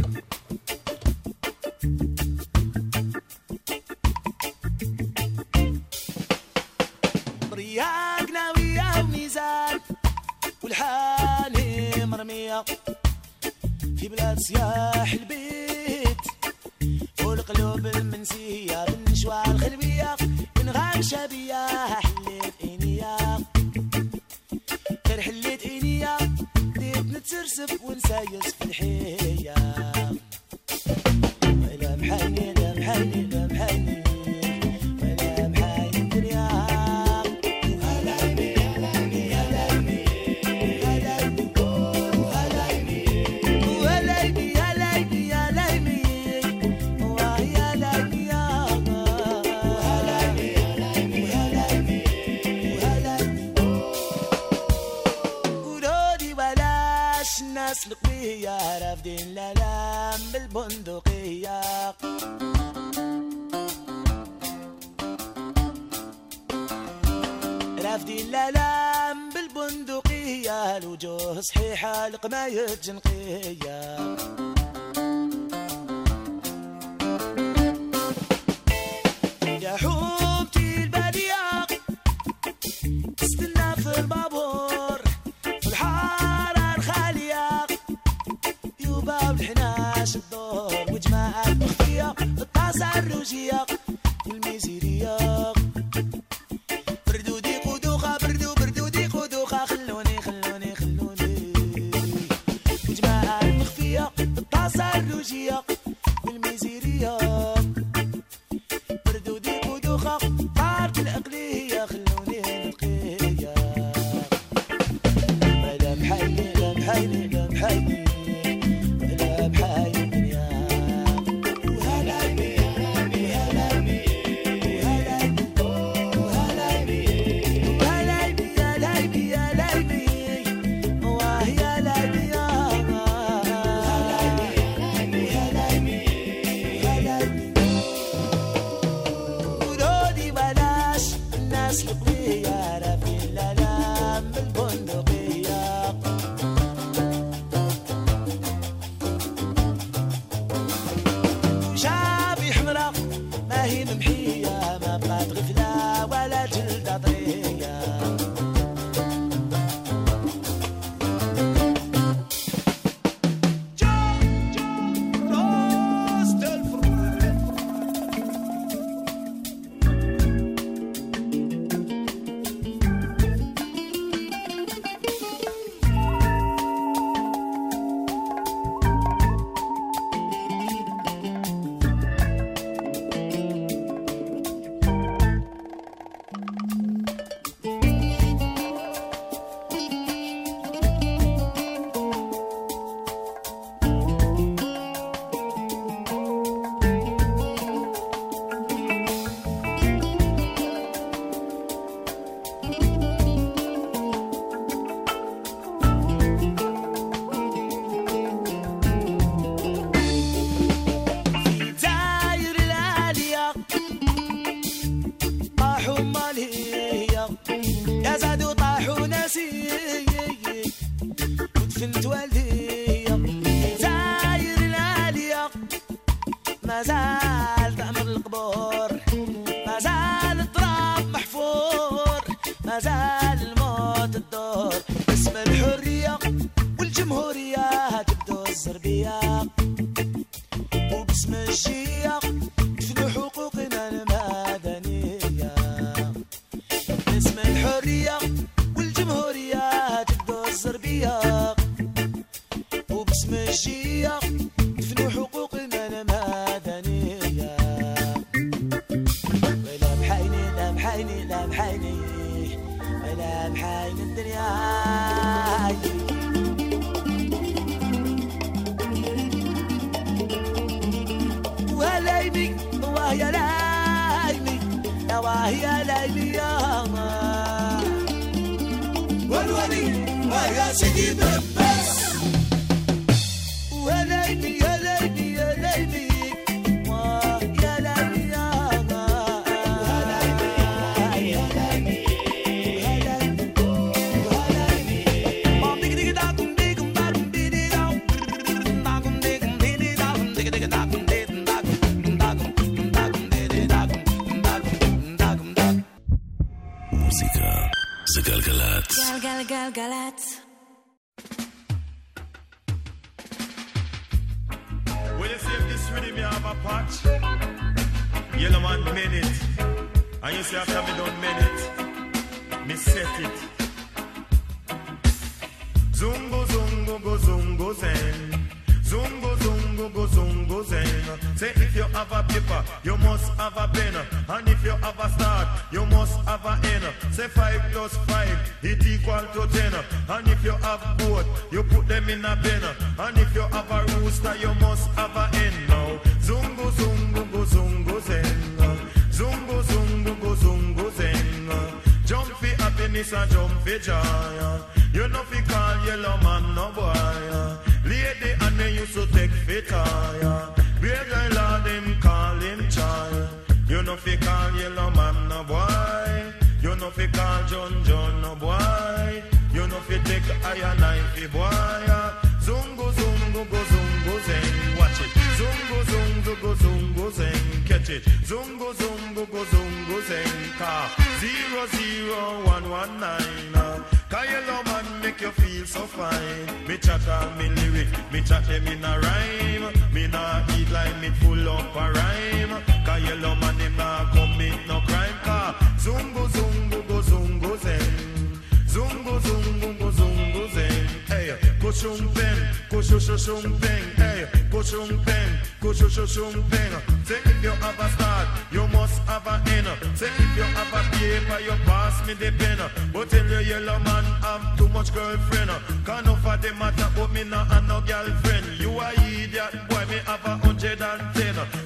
Speaker 16: Children.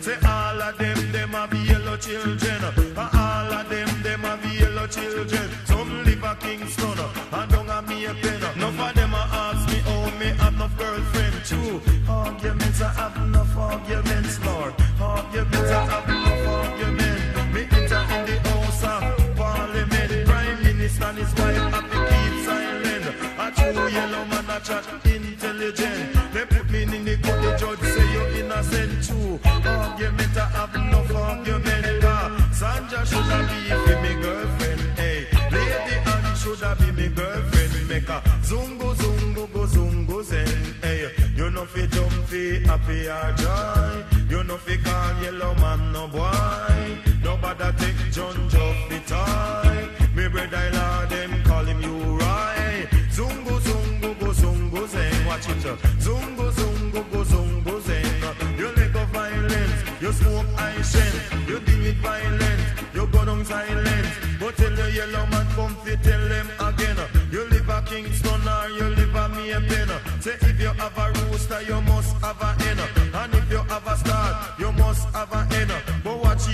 Speaker 16: I all of them they may be yellow children All of them, they must be yellow children. Some live a Kingston, and don't have me a pen. None of them a ask me, have no girlfriend. True, arguments, I have enough arguments, Lord. Arguments, I have enough arguments. Me enter in the house uh, of parliament. Prime minister and his wife have to keep silent. A true yellow man, a chat intelligent. They put me in the court, the judge say you're innocent. True, argument, I have happy or joy. You know fi call yellow man no boy. Nobody take John Joff fi toy. Me brother law them call him you right. Zungo zungo go zungo zen. Watch it. uh. Zungo zungo go zungo zen. You let go violence. You smoke ice You deal with violence. You go down silence. But tell the yellow man come fi tell them again. You live a Kingston or you live a Maypen. Say if you have a rooster, you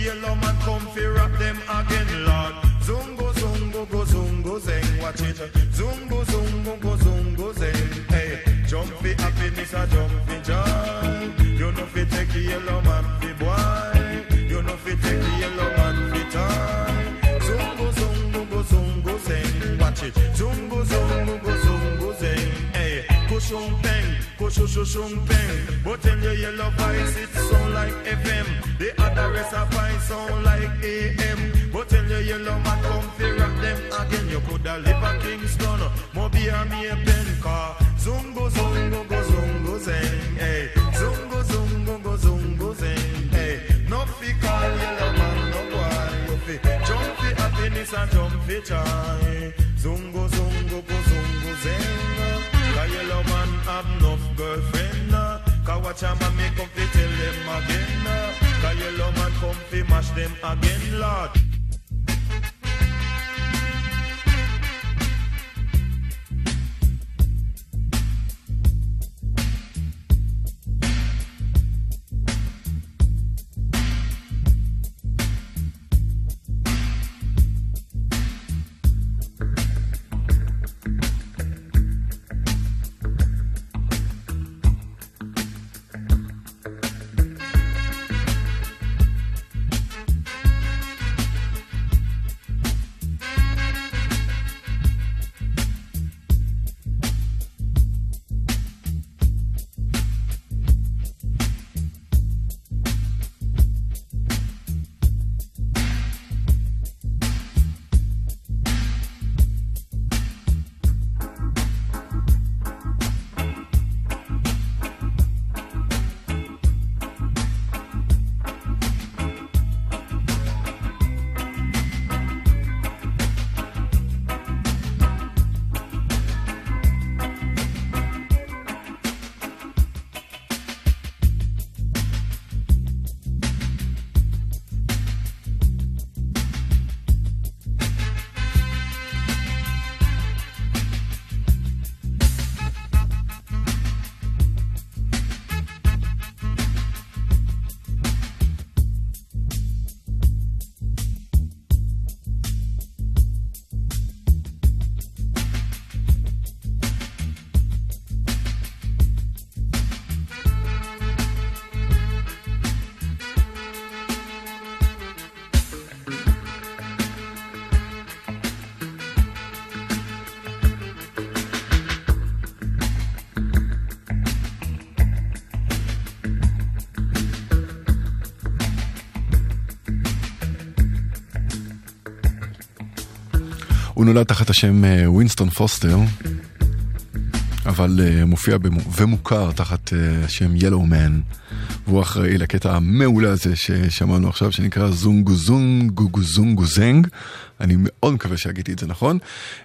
Speaker 16: Yellow man come fi rap them again, Lord. Zungo zungo go zungo zeng. Watch it. Zungo zungo go zungo zeng. Hey, jump fi happiness or jump fi joy. You know fi take yellow man fi boy. You know fi take yellow man fi toy. Zungo zungo go zungo zeng. Watch it. Zungo zungo go zungo zeng. Hey, kushung peng, kushushung peng. But in your yellow voice it sound like FM. The other rest of voice sound like AM. But in your yellow man come fi rock them again. You coulda live a Kingston, Mobi a me a pen car. Zungo zungo go zungo zeng. Hey, zungo zungo go zungo zeng. Hey, no fi call yellow man no boy. You fi jump fi happiness and jump fi joy. Zungo zungo go zungo zeng. Cause yellow man have enough girlfriend. uh. Cause watch a man me come fi tell them again. uh. Cause yellow man come fi mash them again, Lord.
Speaker 3: הוא נולד תחת השם אה, ווינסטון פוסטר.
Speaker 17: אבל אה, מופיע ומוכר תחת אה, השם Yellowman, והוא אחראי לקטע המעולה הזה ששמענו עכשיו, שנקרא Zungguzungguguzungguzeng. אני מאוד מקווה שהגיתי את זה נכון.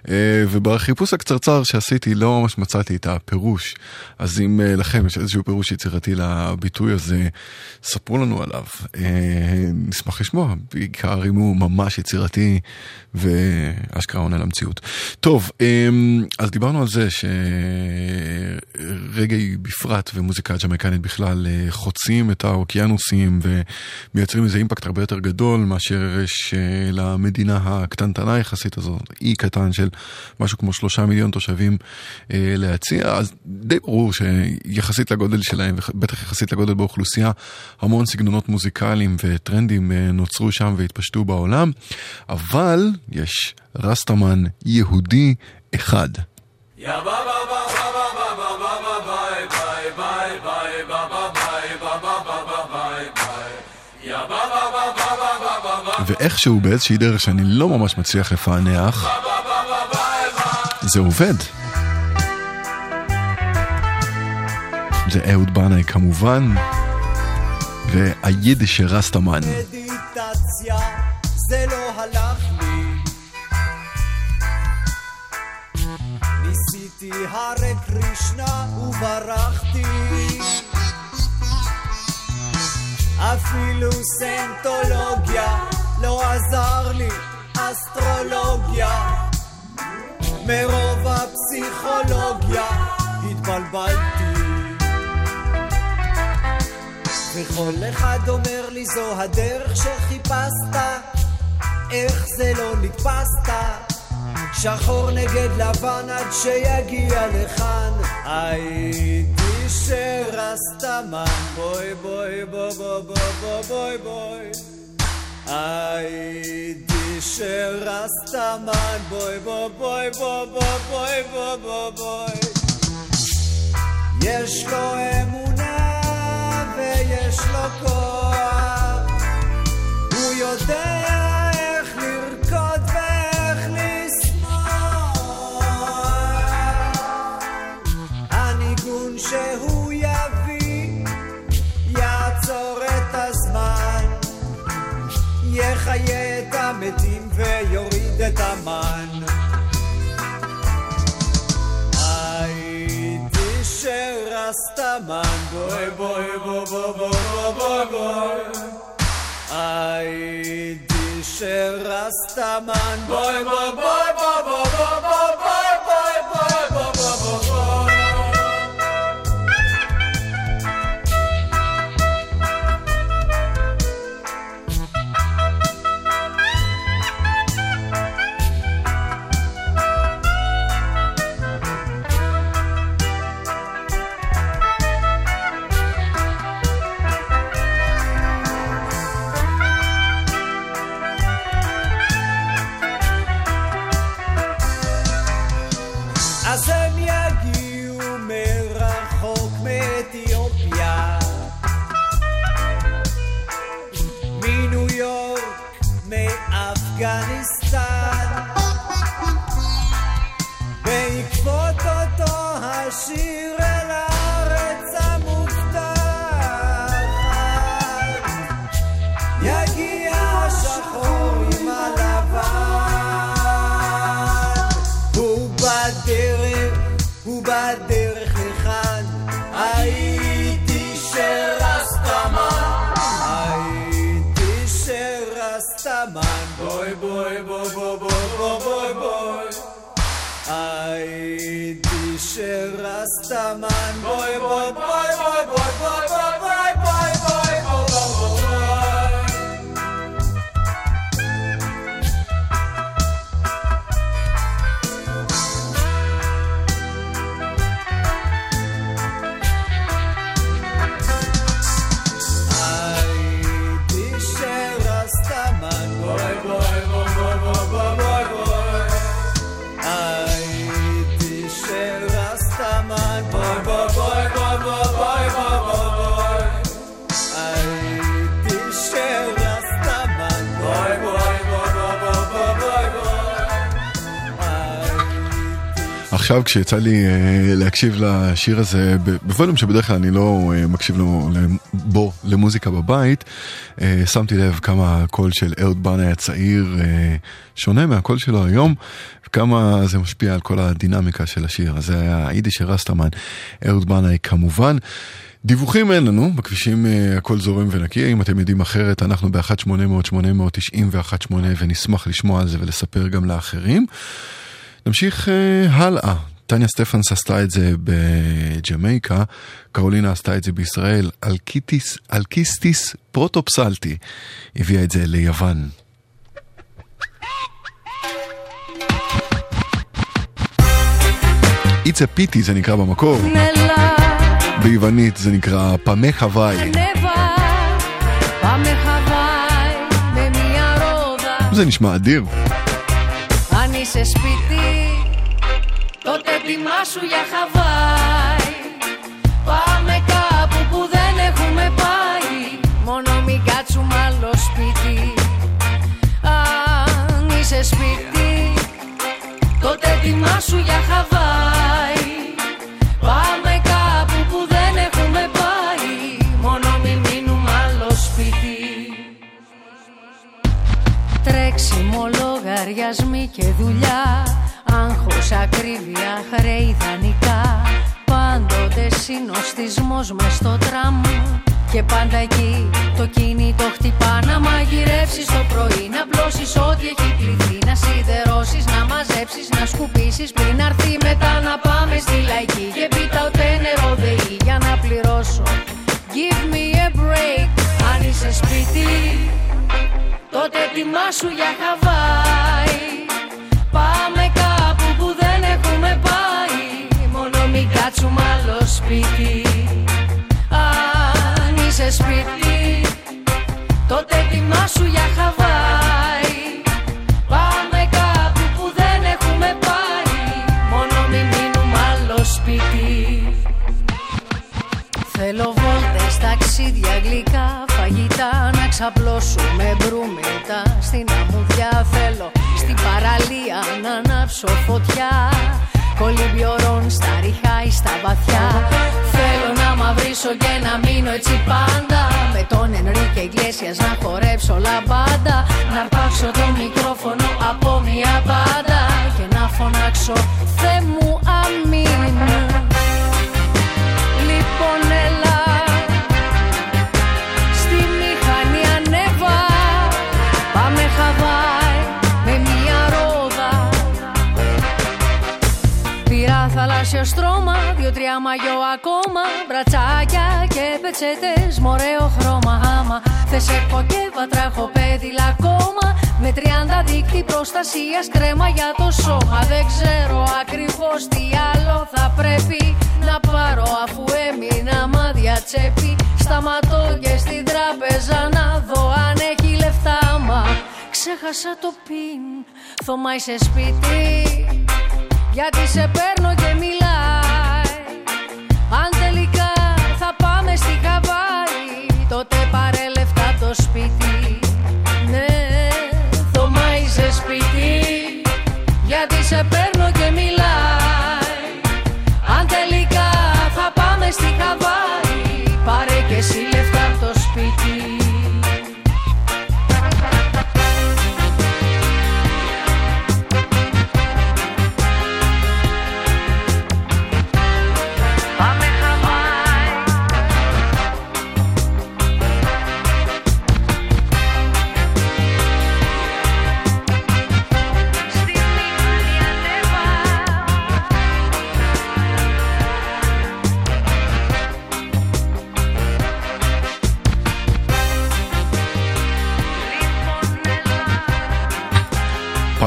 Speaker 17: אה, ובחיפוש הקצרצר שעשיתי לא ממש מצאתי את הפירוש. אז אם אה, לכם יש איזשהו פירוש יצירתי לביטוי הזה, ספרו לנו עליו. אה, נשמח לשמוע, בעיקר אם הוא ממש יצירתי ואשכרה עונה למציאות. טוב, אז דיברנו על זה שרגעי בפרט ומוזיקה ג'מאיקנית בכלל חוצים את האוקיינוסים ומייצרים איזה אימפקט הרבה יותר גדול מאשר יש למדינה הקטנטנה יחסית הזאת, אי קטן של משהו כמו שלושה מיליון תושבים אה, להציע, אז די ברור שיחסית לגודל שלהם, ובטח יחסית לגודל באוכלוסייה, המון סגנונות מוזיקליים וטרנדים אה, נוצרו שם והתפשטו בעולם, אבל יש רסטמן יהודי אחד. יא ואיכשהו באיזושהי דרך שאני לא ממש מצליח לפענח, זה עובד. זה אהוד בנאי כמובן, והיידיש רסטמן. זה לא הלך ניסיתי הרי וברחתי אפילו סנטולוגיה לא עזר לי, אסטרולוגיה. מרוב הפסיכולוגיה התבלבלתי. וכל אחד אומר לי זו הדרך שחיפשת איך זה לא נתפסת? שחור נגד לבן עד שיגיע לכאן. הייתי שרסטמן. בוי בוי בוי בוי בוי בוי בוי הייתי שרסטמן בוי בוי בוי בוי בוי בוי בוי בוי יש לו אמונה ויש לו כוח. הוא יודע i Hayti shel rastaman, boy boy boy boy boy boy boy boy. Hayti shel rastaman, boy boy boy boy boy boy.
Speaker 3: עכשיו כשיצא לי אה, להקשיב לשיר הזה ב- בווליום שבדרך כלל אני לא אה, מקשיב לו, בו למוזיקה בבית, אה, שמתי לב כמה הקול של אהוד בנאי הצעיר אה, שונה מהקול שלו היום, וכמה זה משפיע על כל הדינמיקה של השיר. אז זה היה היידיש רסטרמן, אהוד בנאי כמובן. דיווחים אין לנו, בכבישים אה, הכל זורם ונקי, אם אתם יודעים אחרת, אנחנו ב-1-800-890 ו-1-8 ונשמח לשמוע על זה ולספר גם לאחרים. נמשיך אה, הלאה. טניה סטפנס עשתה את זה בג'מייקה, קרולינה עשתה את זה בישראל, אלקיטיס, אלקיסטיס פרוטופסלטי הביאה את זה ליוון. It's a pity זה נקרא במקור. ביוונית זה נקרא
Speaker 18: Πάμε Χαβάη.
Speaker 3: זה נשמע אדיר.
Speaker 18: אני ששפיתי σπίτι τότε ετοιμάσου για χαβάι Πάμε κάπου που δεν έχουμε πάει. Μόνο μην κάτσουμε άλλο σπίτι. Αν είσαι σπίτι τότε ετοιμάσου για χαβάι Πάμε κάπου που δεν έχουμε πάει. Μόνο μην μείνουμε άλλο σπίτι. Τρέξιμο, λογαριασμοί και δουλειά Άγχος, ακρίβεια, χρέη δανεικά Πάντοτε συνοστισμός μες στο τραμ. Και πάντα εκεί το κινητό χτυπά Να μαγειρεύσεις το πρωί, να πλώσεις ό,τι έχει πληθεί Να σιδερώσεις, να μαζέψεις, να σκουπίσεις Πριν αρθεί μετά να πάμε στη λαϊκή Και πίτα ούτε νερό δεή. Για να πληρώσω Give me a break. Αν είσαι σπίτι Τότε ετοιμάσου για χαβάι Πάμε σπίτι. Αν είσαι σπίτι Τότε ετοιμάσου για χαβάι Πάμε κάπου που δεν έχουμε πάει. Μόνο μην μείνουμε άλλο σπίτι. Θέλω βόλτες, ταξίδια, γλυκά, φαγητά Να ξαπλώσουμε μπρούμετα στην αμμουδιά Θέλω. Στην παραλία να ανάψω φωτιά Κολυμπιορών στα ριχά ή στα βαθιά. Θέλω να μαυρίσω και να μείνω έτσι πάντα. Με τον Ενρίκε Ιγκλέσιας να χορέψω λαμπάντα. Να αρπάξω το μικρόφωνο από μια μπάντα. Και να φωνάξω Θεέ μου αμήν στρώμα, δύο-τρία μαγιό ακόμα Μπρατσάκια και πετσέτες, μωρέο χρώμα άμα. Θες έχω και βατράχο πέδιλα ακόμα Με 30 δίκτυ προστασίας κρέμα για το σώμα. Δεν ξέρω ακριβώς τι άλλο θα πρέπει να πάρω Αφού έμεινα μάδια τσέπη. Σταματώ και στην τράπεζα να δω αν έχει λεφτά Μα ξέχασα το πιν Θωμά είσαι σπίτι. Γιατί σε παίρνω και μιλάει θα πάμε στη Χαβάη Τότε πάρε λεφτά το σπίτι. Ναι, Θωμά είσαι σπίτι. Γιατί σε παίρνω και μιλάει. Αν τελικά θα πάμε στη Χαβάη Πάρε και εσύ λεφτά από το σπίτι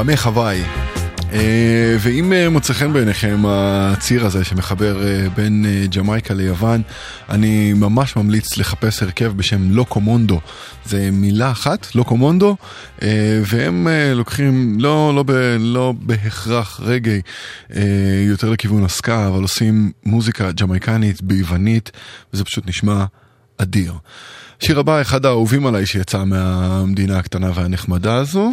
Speaker 3: פעמי חוואי. אה, ואם אה, מוצא חן בעיניכם הציר הזה שמחבר אה, בין ג'מייקה ליוון, אני ממש ממליץ לחפש הרכב בשם לוקומונדו. זה מילה אחת, לוקומונדו, והם לוקחים לא, לא, ב, לא בהכרח רגעי, יותר לכיוון הסקה, אבל עושים מוזיקה ג'מייקנית ביוונית, וזה פשוט נשמע אדיר. שיר הבא, אחד האהובים עליי שיצא מהמדינה הקטנה והנחמדה הזו.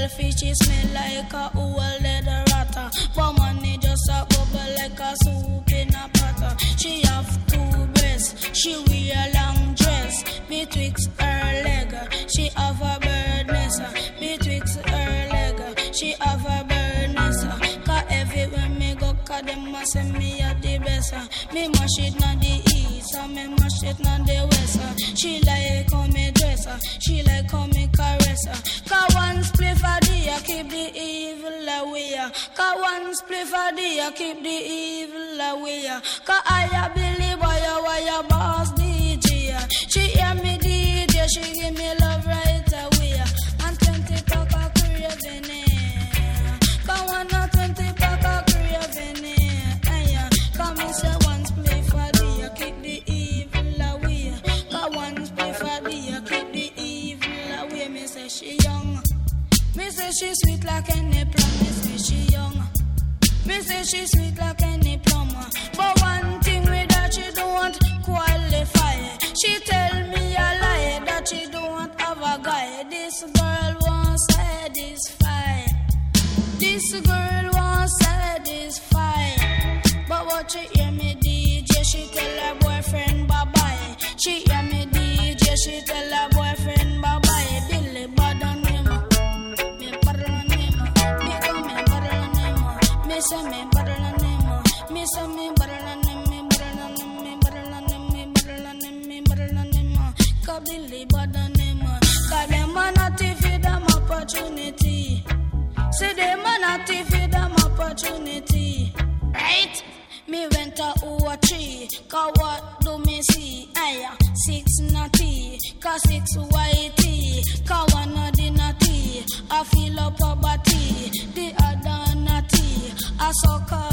Speaker 19: The girl fishy smell like a old leather ratter. But money just a bubble like a soup in a pot. She have two breasts, she wear a long dress betwixt her leg. She have a bird nest betwixt her leg. She have a bird nest. Cause everywhere me go, cause them say me the best. Uh. Me mash it na the east, uh. and me mash it na the west. Uh. She like how me dress, she like how me caress. Cause one spliff a day keep the evil away. Cause one spliff a day keep the evil away. Cause I a Billy boy, why a boss DJ. She hear me DJ, she give me love right Me say she sweet like any plum. Me say she young. Me say she sweet like any plum. But one thing with her she don't qualify. She tell me a lie that she don't have a guy. This girl won't satisfy. This girl won't satisfy. But what she hear me DJ, she tell her boyfriend bye bye. She hear me DJ, she tell her boyfriend bye bye. Miss me, butter than them. Me, butter than them. Butter than them. Butter than them. Butter than them. Butter than them. Kabili, butter them. Cause them are not feed them opportunity. See them are not feed them opportunity. Right? Me went to Uwachi, cause what do me see? Aye, six natty, cause six whitey, cause one of the. I feel up a batty. I suck all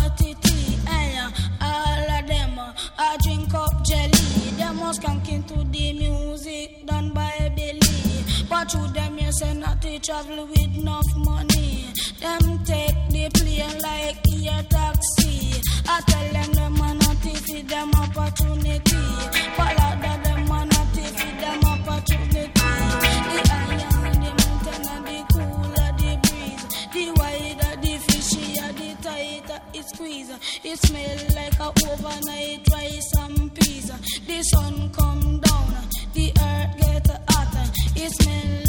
Speaker 19: of them, I drink up jelly, them was skanking to the music done by Billy, but to them you say not to travel with enough money, them take the plane like air taxi, I tell them them a not feed them opportunity. It smell like a overnight rice and peas. The sun come down, the earth get hotter. It smell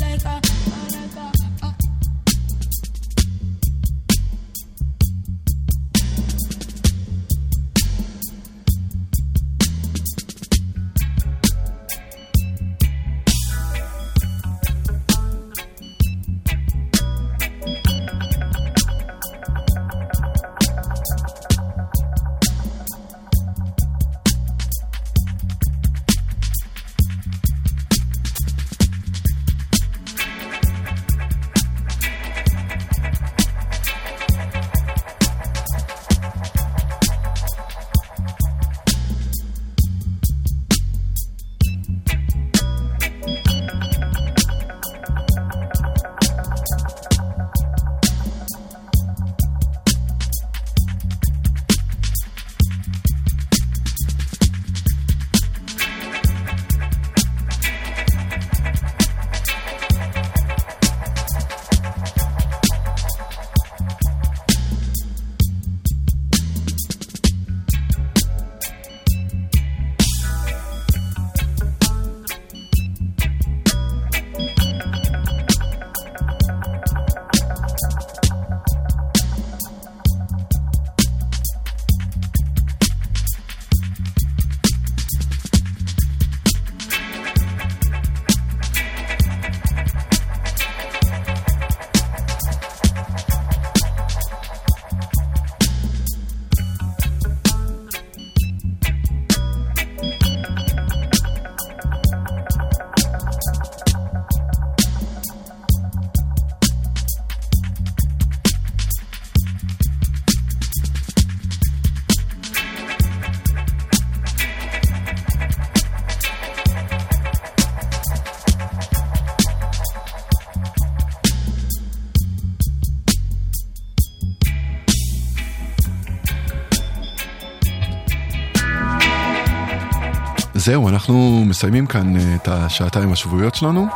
Speaker 3: זהו, אנחנו מסיימים כאן אה, את השעתיים השבועיות שלנו.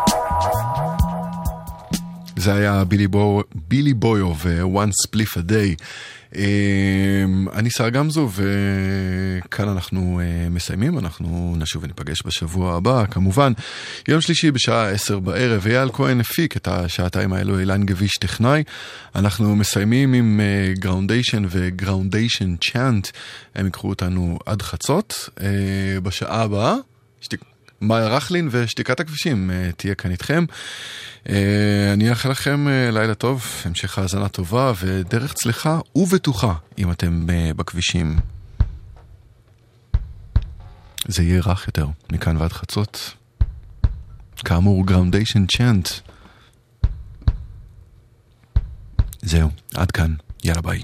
Speaker 3: זה היה Billy, בו, Billy Boyo ו-one spliff a day. אמ, אני סער גמזו וכאן אנחנו אה, מסיימים, אנחנו נשוב וניפגש בשבוע הבא, כמובן. יום שלישי בשעה עשר בערב, אייל כהן הפיק את השעתיים האלו, אילן גביש טכנאי. אנחנו מסיימים עם Groundation ו Groundation Chant, הם ייקחו אותנו עד חצות. אה, בשעה הבאה, שתק... מאיה רכלין ושתיקת הכבישים אה, תהיה כאן איתכם. אה, אני אאחל לכם אה, לילה טוב, המשך האזנה טובה ודרך צלחה ובטוחה אם אתם אה, בכבישים. זה יהיה רך יותר, מכאן ועד חצות. כאמור, Groundation Chant. זהו, עד כאן, יאללה ביי.